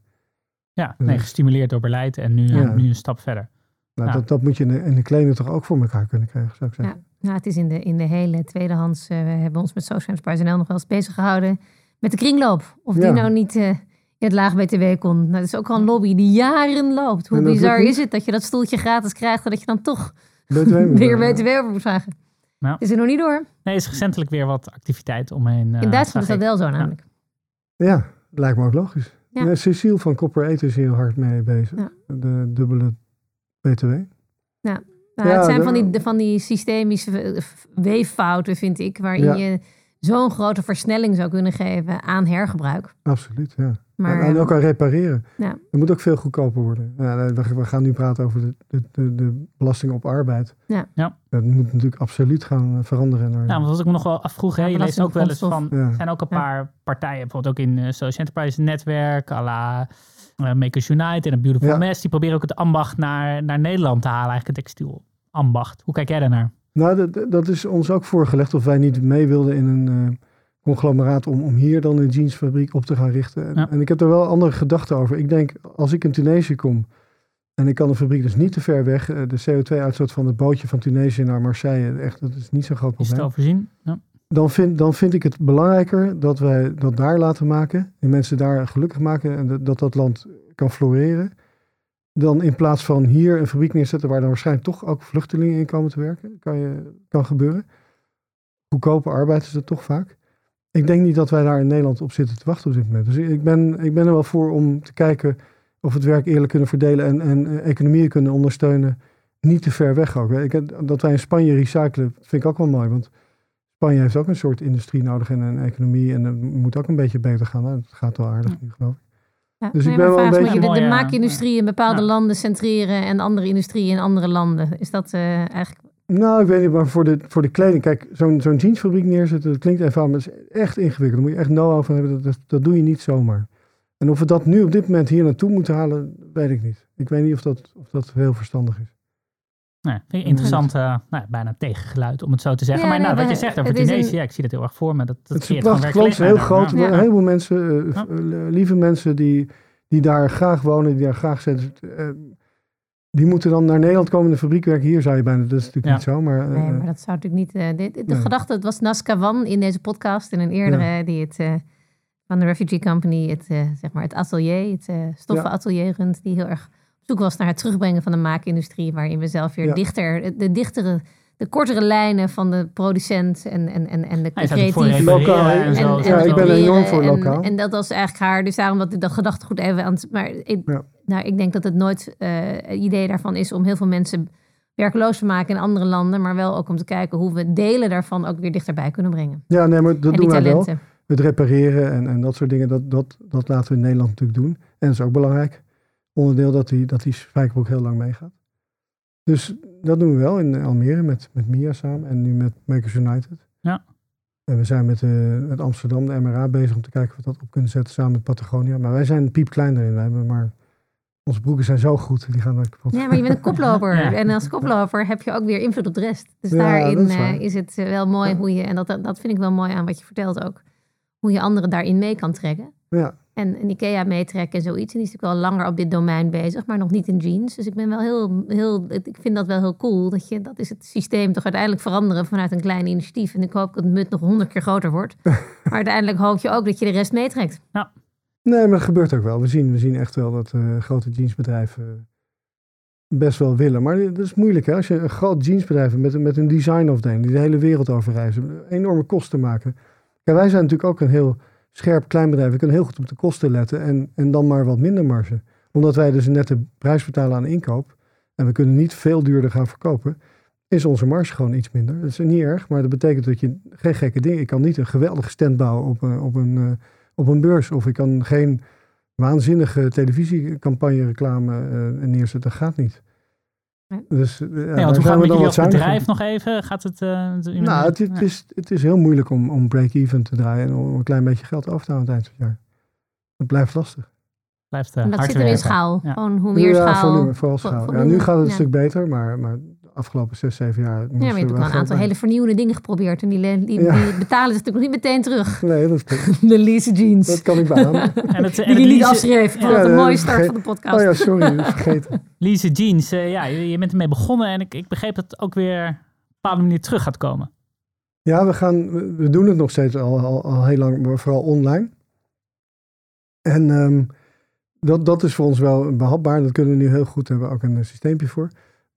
[SPEAKER 2] Ja, dus nee, gestimuleerd door beleid en nu, nu een stap verder.
[SPEAKER 3] Nou, dat, dat moet je in de, in de kleding toch ook voor elkaar kunnen krijgen, zou ik zeggen.
[SPEAKER 1] Ja, nou, het is in de, in de hele tweedehands. Uh, we hebben ons met Social NL nog wel eens bezig gehouden met de kringloop. Of die nou niet uh, het laag BTW kon. Nou, dat is ook al een lobby die jaren loopt. Hoe bizar is het dat je dat stoeltje gratis krijgt en dat je dan toch weer BTW over moet vragen. Nou. Is er nog niet door?
[SPEAKER 2] Nee, is recentelijk weer wat activiteit omheen.
[SPEAKER 1] Uh, In Duitsland is dat wel zo namelijk.
[SPEAKER 3] Ja, lijkt me ook logisch.
[SPEAKER 1] Ja.
[SPEAKER 3] Ja, Cecile van Copper Eten is heel hard mee bezig.
[SPEAKER 1] Ja.
[SPEAKER 3] De dubbele BTW.
[SPEAKER 1] Nou,
[SPEAKER 3] Ja,
[SPEAKER 1] het zijn
[SPEAKER 3] de-
[SPEAKER 1] van die, van die systemische eh, weeffouten, vind ik, waarin
[SPEAKER 3] Ja.
[SPEAKER 1] je zo'n grote versnelling zou kunnen geven aan hergebruik.
[SPEAKER 3] Absoluut, ja.
[SPEAKER 1] Maar,
[SPEAKER 3] en, en
[SPEAKER 1] eh,
[SPEAKER 3] ook aan repareren.
[SPEAKER 1] ja.
[SPEAKER 3] Het moet ook veel goedkoper worden. Ja, we, gaan nu praten over de, de, de, de belasting op arbeid.
[SPEAKER 1] Ja.
[SPEAKER 2] Ja.
[SPEAKER 3] Dat moet natuurlijk absoluut gaan eh, veranderen. Naar,
[SPEAKER 2] Ja, want wat ik me nog wel afvroeg, hè, je leest ook wel eens van, er zijn ook een
[SPEAKER 1] Ja.
[SPEAKER 2] paar partijen, bijvoorbeeld ook in eh, Social Enterprise Netwerk, à la eh, Makers Unite en A Beautiful
[SPEAKER 3] Ja.
[SPEAKER 2] Mess, die proberen ook het ambacht naar, naar Nederland te halen, eigenlijk het textiel ambacht. Hoe kijk jij daarnaar?
[SPEAKER 3] Nou, dat, dat is ons ook voorgelegd of wij niet mee wilden in een eh, conglomeraat om, om hier dan een jeansfabriek op te gaan richten. En,
[SPEAKER 2] Ja.
[SPEAKER 3] en ik heb er wel andere gedachten over. Ik denk, als ik in Tunesië kom en ik kan de fabriek dus niet te ver weg, eh, de CO2-uitstoot van het bootje van Tunesië naar Marseille, echt, dat is niet zo'n groot
[SPEAKER 2] Is het
[SPEAKER 3] probleem.
[SPEAKER 2] overzien? Ja.
[SPEAKER 3] Dan vind, dan vind ik het belangrijker dat wij dat daar laten maken, die mensen daar gelukkig maken en dat, dat land kan floreren. Dan in plaats van hier een fabriek neerzetten waar dan waarschijnlijk toch ook vluchtelingen in komen te werken, kan, je, kan gebeuren. Goedkope arbeid is dat toch vaak. Ik denk niet dat wij daar in Nederland op zitten te wachten op dit moment. Dus ik ben, ik ben er wel voor om te kijken of we het werk eerlijk kunnen verdelen en, en eh, economieën kunnen ondersteunen. Niet te ver weg ook. Ik, dat wij in Spanje recyclen, vind ik ook wel mooi. Want Spanje heeft ook een soort industrie nodig en een economie. En dat moet ook een beetje beter gaan. Nou, het gaat wel aardig nu, geloof ik.
[SPEAKER 1] Ja,
[SPEAKER 3] Dus ik ben wel een beetje-
[SPEAKER 1] je de, de maakindustrie in bepaalde
[SPEAKER 2] Ja.
[SPEAKER 1] landen centreren en andere industrie in andere landen? Is dat eh, eigenlijk...
[SPEAKER 3] Nou, ik weet niet, maar voor de, voor de kleding. Kijk, zo'n zo'n jeansfabriek neerzetten, dat klinkt eenvoudig, maar het is echt ingewikkeld. Daar moet je echt know-how van hebben. Dat, dat, dat doe je niet zomaar. En of we dat nu op dit moment hier naartoe moeten halen, weet ik niet. Ik weet niet of dat, of dat heel verstandig is.
[SPEAKER 2] Nee, vind ik interessant, eh, nou, bijna tegengeluid om het zo te zeggen.
[SPEAKER 1] Ja,
[SPEAKER 2] maar nou,
[SPEAKER 1] nee,
[SPEAKER 2] wat je zegt over Tunesië,
[SPEAKER 1] een-
[SPEAKER 2] ja, ik zie dat heel erg voor me. Dat, dat
[SPEAKER 3] het is een prachtig land, heel groot.
[SPEAKER 1] Ja.
[SPEAKER 3] zijn heel veel mensen, eh, eh, lieve mensen die, die daar graag wonen, die daar graag zitten. eh, die moeten dan naar Nederland komen in de fabriek werken. Hier zou je bijna, dat is natuurlijk
[SPEAKER 2] Ja.
[SPEAKER 3] niet zo. Maar, eh,
[SPEAKER 1] Nee, maar dat zou natuurlijk niet... eh, de
[SPEAKER 3] nee.
[SPEAKER 1] gedachte, het was Naskawan in deze podcast en een eerdere die het... eh, van de Refugee Company, het, zeg maar het atelier, het stoffenatelier runt, die heel erg zoek was naar het terugbrengen van de maakindustrie, waarin we zelf weer
[SPEAKER 3] Ja.
[SPEAKER 1] dichter, de dichtere, de kortere lijnen van de producent en, en, en, en de creatieve
[SPEAKER 3] Lokaal,
[SPEAKER 2] en
[SPEAKER 3] hè?
[SPEAKER 2] zo.
[SPEAKER 1] en,
[SPEAKER 3] Ja, ik ben enorm voor
[SPEAKER 1] en-
[SPEAKER 3] lokaal.
[SPEAKER 1] En, dat was eigenlijk haar. Dus daarom dat ik dat gedachtegoed even aan het... Maar ik,
[SPEAKER 3] Ja.
[SPEAKER 1] nou, ik denk dat het nooit eh, het idee daarvan is om heel veel mensen werkloos te maken in andere landen. Maar wel ook om te kijken hoe we delen daarvan ook weer dichterbij kunnen brengen.
[SPEAKER 3] ja, nee, maar dat
[SPEAKER 1] en
[SPEAKER 3] doen wij wel.
[SPEAKER 1] talenten.
[SPEAKER 3] Het repareren en, en dat soort dingen, dat, dat, dat laten we in Nederland natuurlijk doen. En dat is ook belangrijk. Onderdeel dat die, dat die spijkerbroek heel lang meegaat. Dus dat doen we wel in Almere met, met Mia samen en nu met Makers United.
[SPEAKER 2] Ja.
[SPEAKER 3] En we zijn met, eh, met Amsterdam, de MRA, bezig om te kijken of we dat op kunnen zetten samen met Patagonia. Maar wij zijn piepklein erin. Wij hebben maar, onze broeken zijn zo goed, die gaan kapot.
[SPEAKER 1] Ja, maar je bent een koploper.
[SPEAKER 2] Ja.
[SPEAKER 1] En als koploper heb je ook weer invloed op de rest. Dus
[SPEAKER 3] Ja,
[SPEAKER 1] daarin
[SPEAKER 3] is
[SPEAKER 1] is,
[SPEAKER 3] waar.
[SPEAKER 1] is het eh, wel mooi
[SPEAKER 3] Ja.
[SPEAKER 1] hoe je... En dat, dat dat vind ik wel mooi aan wat je vertelt ook. Hoe je anderen daarin mee kan trekken.
[SPEAKER 3] Ja,
[SPEAKER 1] En een IKEA meetrekken en zoiets. En die is natuurlijk wel langer op dit domein bezig, maar nog niet in jeans. Dus ik ben wel heel, heel ik vind dat wel heel cool. Dat, je, dat is het systeem toch uiteindelijk veranderen vanuit een klein initiatief. En ik hoop dat het mut nog honderd keer groter wordt. maar uiteindelijk hoop je ook dat je de rest meetrekt.
[SPEAKER 3] nee, maar dat gebeurt ook wel. We zien, we zien echt wel dat eh, grote jeansbedrijven best wel willen. Maar dat is moeilijk hè. Als je een groot jeansbedrijf hebt met, een- met een designafdeling die de hele wereld over reizen, enorme kosten maken. Kijk, wij zijn natuurlijk ook een heel scherp klein bedrijf. We kunnen heel goed op de kosten letten en, en dan maar wat minder marge. Omdat wij dus een nette prijs betalen aan inkoop en we kunnen niet veel duurder gaan verkopen, is onze marge gewoon iets minder. Dat is niet erg, maar dat betekent dat je geen gekke dingen... Ik kan niet een geweldige stand bouwen op een, op een, eh, op een beurs. Of ik kan geen waanzinnige televisiecampagne reclame eh, neerzetten. Dat gaat niet. Dus, eh, ja,
[SPEAKER 2] Nee, want hoe gaat
[SPEAKER 3] we
[SPEAKER 2] het met jullie als bedrijf nog even? Gaat het... eh,
[SPEAKER 3] Nou, het, het
[SPEAKER 2] ja,
[SPEAKER 3] is, het is heel moeilijk om, om break-even te draaien en om een klein beetje geld over te houden aan het eind van het jaar. Het blijft lastig.
[SPEAKER 2] blijft uh,
[SPEAKER 1] En dat
[SPEAKER 2] hard
[SPEAKER 1] zit er in schaal.
[SPEAKER 2] Ja.
[SPEAKER 1] Gewoon hoe meer
[SPEAKER 3] ja,
[SPEAKER 1] schaal.
[SPEAKER 3] volume, vooral
[SPEAKER 1] vo-
[SPEAKER 3] schaal. Ja, nu gaat het een
[SPEAKER 1] ja.
[SPEAKER 3] stuk beter, maar, maar afgelopen zes, zeven jaar...
[SPEAKER 1] Ja, maar je hebt ook wel een aantal hele vernieuwende dingen geprobeerd. En die, die,
[SPEAKER 3] Ja.
[SPEAKER 1] die betalen ze natuurlijk nog niet meteen terug.
[SPEAKER 3] Nee, dat, klopt.
[SPEAKER 1] De lease jeans.
[SPEAKER 3] dat kan ik beamen.
[SPEAKER 2] En het,
[SPEAKER 1] die je niet afschreef.
[SPEAKER 3] Ja,
[SPEAKER 1] een mooie start van de podcast.
[SPEAKER 3] Oh ja, sorry, dat is vergeten.
[SPEAKER 2] Lise Jeans, eh, ja, je, je bent ermee begonnen en ik, ik begreep dat het ook weer op een bepaalde manier terug gaat komen.
[SPEAKER 3] Ja, we, gaan, we- doen het nog steeds al, al, al heel lang, maar vooral online. En ehm, dat, dat is voor ons wel behapbaar. Dat kunnen we nu heel goed. Hebben ook een systeempje voor.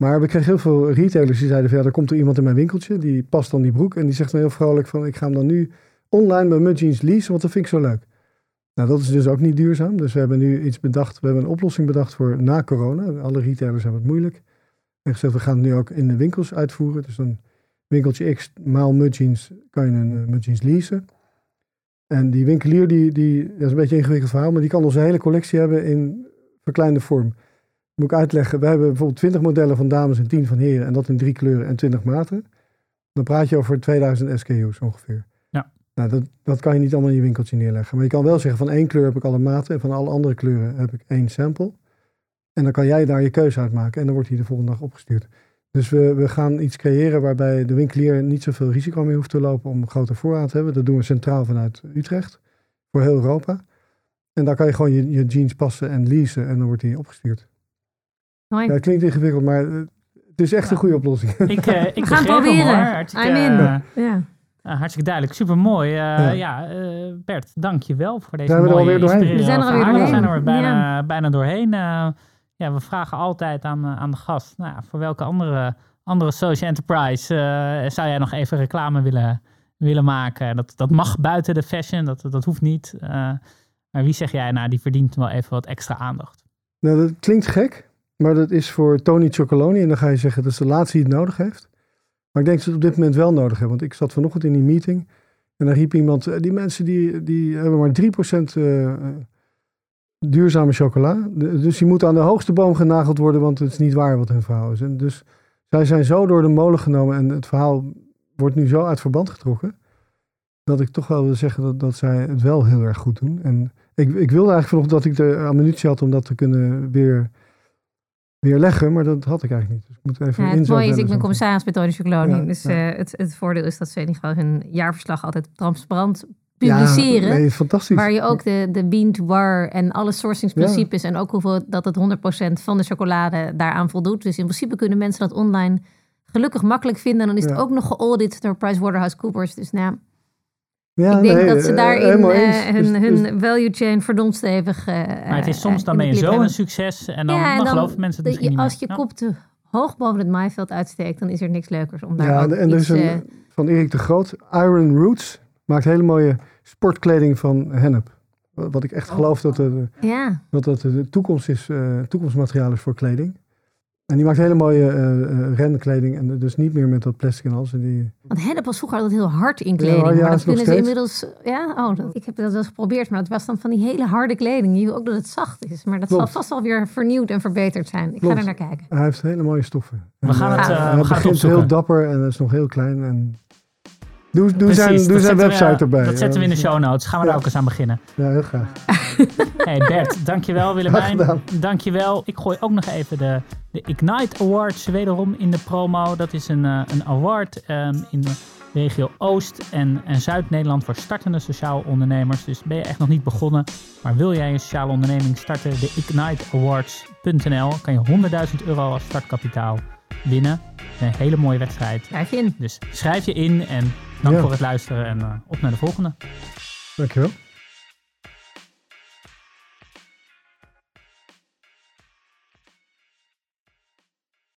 [SPEAKER 3] Maar we kregen heel veel retailers die zeiden ja, er komt er iemand in mijn winkeltje. Die past dan die broek. En die zegt dan heel vrolijk van ik ga hem dan nu online bij Mud Jeans leasen, want dat vind ik zo leuk. Nou, dat is dus ook niet duurzaam. Dus we hebben nu iets bedacht. We hebben een oplossing bedacht voor na corona. Alle retailers hebben het moeilijk. En gezegd, we gaan het nu ook in de winkels uitvoeren. Dus een winkeltje X maal Mudjeans kan je een uh, Mudjeans leasen. En die winkelier, die, die, dat is een beetje een ingewikkeld verhaal, maar die kan onze hele collectie hebben in verkleinde vorm. Moet ik uitleggen, we hebben bijvoorbeeld 20 modellen van dames en 10 van heren en dat in drie kleuren en 20 maten. Dan praat je over 2000 SKU's ongeveer.
[SPEAKER 2] Ja.
[SPEAKER 3] Nou, dat, dat kan je niet allemaal in je winkeltje neerleggen. Maar je kan wel zeggen, van één kleur heb ik alle maten en van alle andere kleuren heb ik één sample. En dan kan jij daar je keuze uit maken en dan wordt hij de volgende dag opgestuurd. Dus we, we gaan iets creëren waarbij de winkelier niet zoveel risico meer hoeft te lopen om grote voorraad te hebben. Dat doen we centraal vanuit Utrecht voor heel Europa. En daar kan je gewoon je, je jeans passen en leasen en dan wordt die opgestuurd.
[SPEAKER 1] Mooi.
[SPEAKER 3] Ja, het klinkt ingewikkeld, maar eh, het is echt een goede oplossing.
[SPEAKER 2] Ik, uh, ik begreep hem,
[SPEAKER 1] proberen. I'm in.
[SPEAKER 2] eh,
[SPEAKER 1] Ja.
[SPEAKER 2] uh, hartstikke duidelijk. Super mooi. ja,
[SPEAKER 3] Ja.
[SPEAKER 2] eh, Bert, dank je wel voor deze
[SPEAKER 3] Zijn we er
[SPEAKER 2] mooie
[SPEAKER 3] alweer doorheen?
[SPEAKER 1] We zijn er alweer
[SPEAKER 2] verhalen. We zijn er
[SPEAKER 1] doorheen.
[SPEAKER 2] bijna, bijna doorheen. Eh, ja, we vragen altijd aan, eh, aan de gast, nou, ja, voor welke andere, andere social enterprise eh, zou jij nog even reclame willen, willen maken? Dat, dat mag buiten de fashion, dat, dat hoeft niet. Eh, maar wie zeg jij, nou, die verdient wel even wat extra aandacht?
[SPEAKER 3] Nou, dat klinkt gek, maar dat is voor Tony Chocoloni. En dan ga je zeggen, dat is de laatste die het nodig heeft. Maar ik denk dat ze het op dit moment wel nodig hebben. Want ik zat vanochtend in die meeting en daar riep iemand, eh, die mensen die, die hebben maar 3% eh, duurzame chocola. Dus die moeten aan de hoogste boom genageld worden, want het is niet waar wat hun verhaal is. En dus zij zijn zo door de molen genomen en het verhaal wordt nu zo uit verband getrokken. Dat ik toch wel wil zeggen dat, dat zij het wel heel erg goed doen. En ik, ik wilde eigenlijk vanochtend dat ik de ammunitie had om dat te kunnen weer, weer leggen, maar dat had ik eigenlijk niet. Dus ik moet even
[SPEAKER 1] Ja, het mooie is, ik ben commissaris bij Tony Chocoloni.
[SPEAKER 3] Ja,
[SPEAKER 1] dus
[SPEAKER 3] ja.
[SPEAKER 1] eh, het, het voordeel is dat ze in ieder geval hun jaarverslag altijd transparant
[SPEAKER 3] Ja,
[SPEAKER 1] publiceren.
[SPEAKER 3] nee, fantastisch.
[SPEAKER 1] Waar je ook de, de bean to bar en alle sourcingsprincipes en ook hoeveel dat het 100% van de chocolade daaraan voldoet. Dus in principe kunnen mensen dat online gelukkig makkelijk vinden. En dan is het
[SPEAKER 3] Ja.
[SPEAKER 1] ook nog geaudit door PricewaterhouseCoopers. Dus nou,
[SPEAKER 3] Ja,
[SPEAKER 1] ik denk
[SPEAKER 3] nee,
[SPEAKER 1] dat ze
[SPEAKER 3] eh,
[SPEAKER 1] daarin eh, hun,
[SPEAKER 3] Dus-
[SPEAKER 1] hun value chain verdomd stevig eh,
[SPEAKER 2] Maar het is soms, dan
[SPEAKER 1] in de
[SPEAKER 2] ben je zo
[SPEAKER 1] hebben.
[SPEAKER 2] een succes en dan,
[SPEAKER 1] Ja, en
[SPEAKER 2] dan
[SPEAKER 1] dan-
[SPEAKER 2] geloven mensen het misschien niet
[SPEAKER 1] als je kop te hoog boven het maaiveld uitsteekt, dan is er niks leukers om daar
[SPEAKER 3] Ja, en er is een,
[SPEAKER 1] eh,
[SPEAKER 3] van Erik de Groot, Iron Roots, maakt hele mooie sportkleding van hennep. Wat ik echt
[SPEAKER 1] Oh.
[SPEAKER 3] geloof dat, het,
[SPEAKER 1] ja,
[SPEAKER 3] dat dat de toekomst is, eh, toekomstmateriaal is voor kleding. En die maakt hele mooie eh, eh, renkleding en dus niet meer met dat plastic en alles. En die,
[SPEAKER 1] want hennep was vroeger altijd heel hard in kleding.
[SPEAKER 3] Ja, ja,
[SPEAKER 1] maar dat kunnen ze inmiddels... Ja, oh, dat, ik heb dat wel eens geprobeerd, maar het was dan van die hele harde kleding. Je wil ook dat het zacht is. Maar dat
[SPEAKER 3] Klopt.
[SPEAKER 1] zal vast wel weer vernieuwd en verbeterd zijn. Ik
[SPEAKER 3] Klopt.
[SPEAKER 1] ga er naar kijken.
[SPEAKER 3] hij heeft hele mooie stoffen.
[SPEAKER 2] We gaan
[SPEAKER 3] eh,
[SPEAKER 2] het, eh, we
[SPEAKER 3] hij
[SPEAKER 2] gaan het opzoeken.
[SPEAKER 3] heel dapper en dat is nog heel klein. En doe doe
[SPEAKER 2] Precies,
[SPEAKER 3] zijn,
[SPEAKER 2] dat
[SPEAKER 3] doe zijn
[SPEAKER 2] zetten we-
[SPEAKER 3] website erbij.
[SPEAKER 2] Dat zetten we in de show notes. Gaan we daar ook eens aan beginnen.
[SPEAKER 3] Ja, heel graag.
[SPEAKER 2] Hey Bert, dankjewel Willemijn. Dankjewel. Ik gooi ook nog even de, de Ignite Awards wederom in de promo. Dat is een, eh, een award ehm, in de regio Oost- en, en Zuid-Nederland voor startende sociaal ondernemers. Dus ben je echt nog niet begonnen, maar wil jij een sociale onderneming starten? De igniteawards.nl kan je 100.000 euro als startkapitaal winnen. Een hele mooie wedstrijd.
[SPEAKER 1] Schrijf je in.
[SPEAKER 2] Dus schrijf je in en dank
[SPEAKER 3] Ja.
[SPEAKER 2] voor het luisteren en eh, op naar de volgende.
[SPEAKER 3] Dankjewel.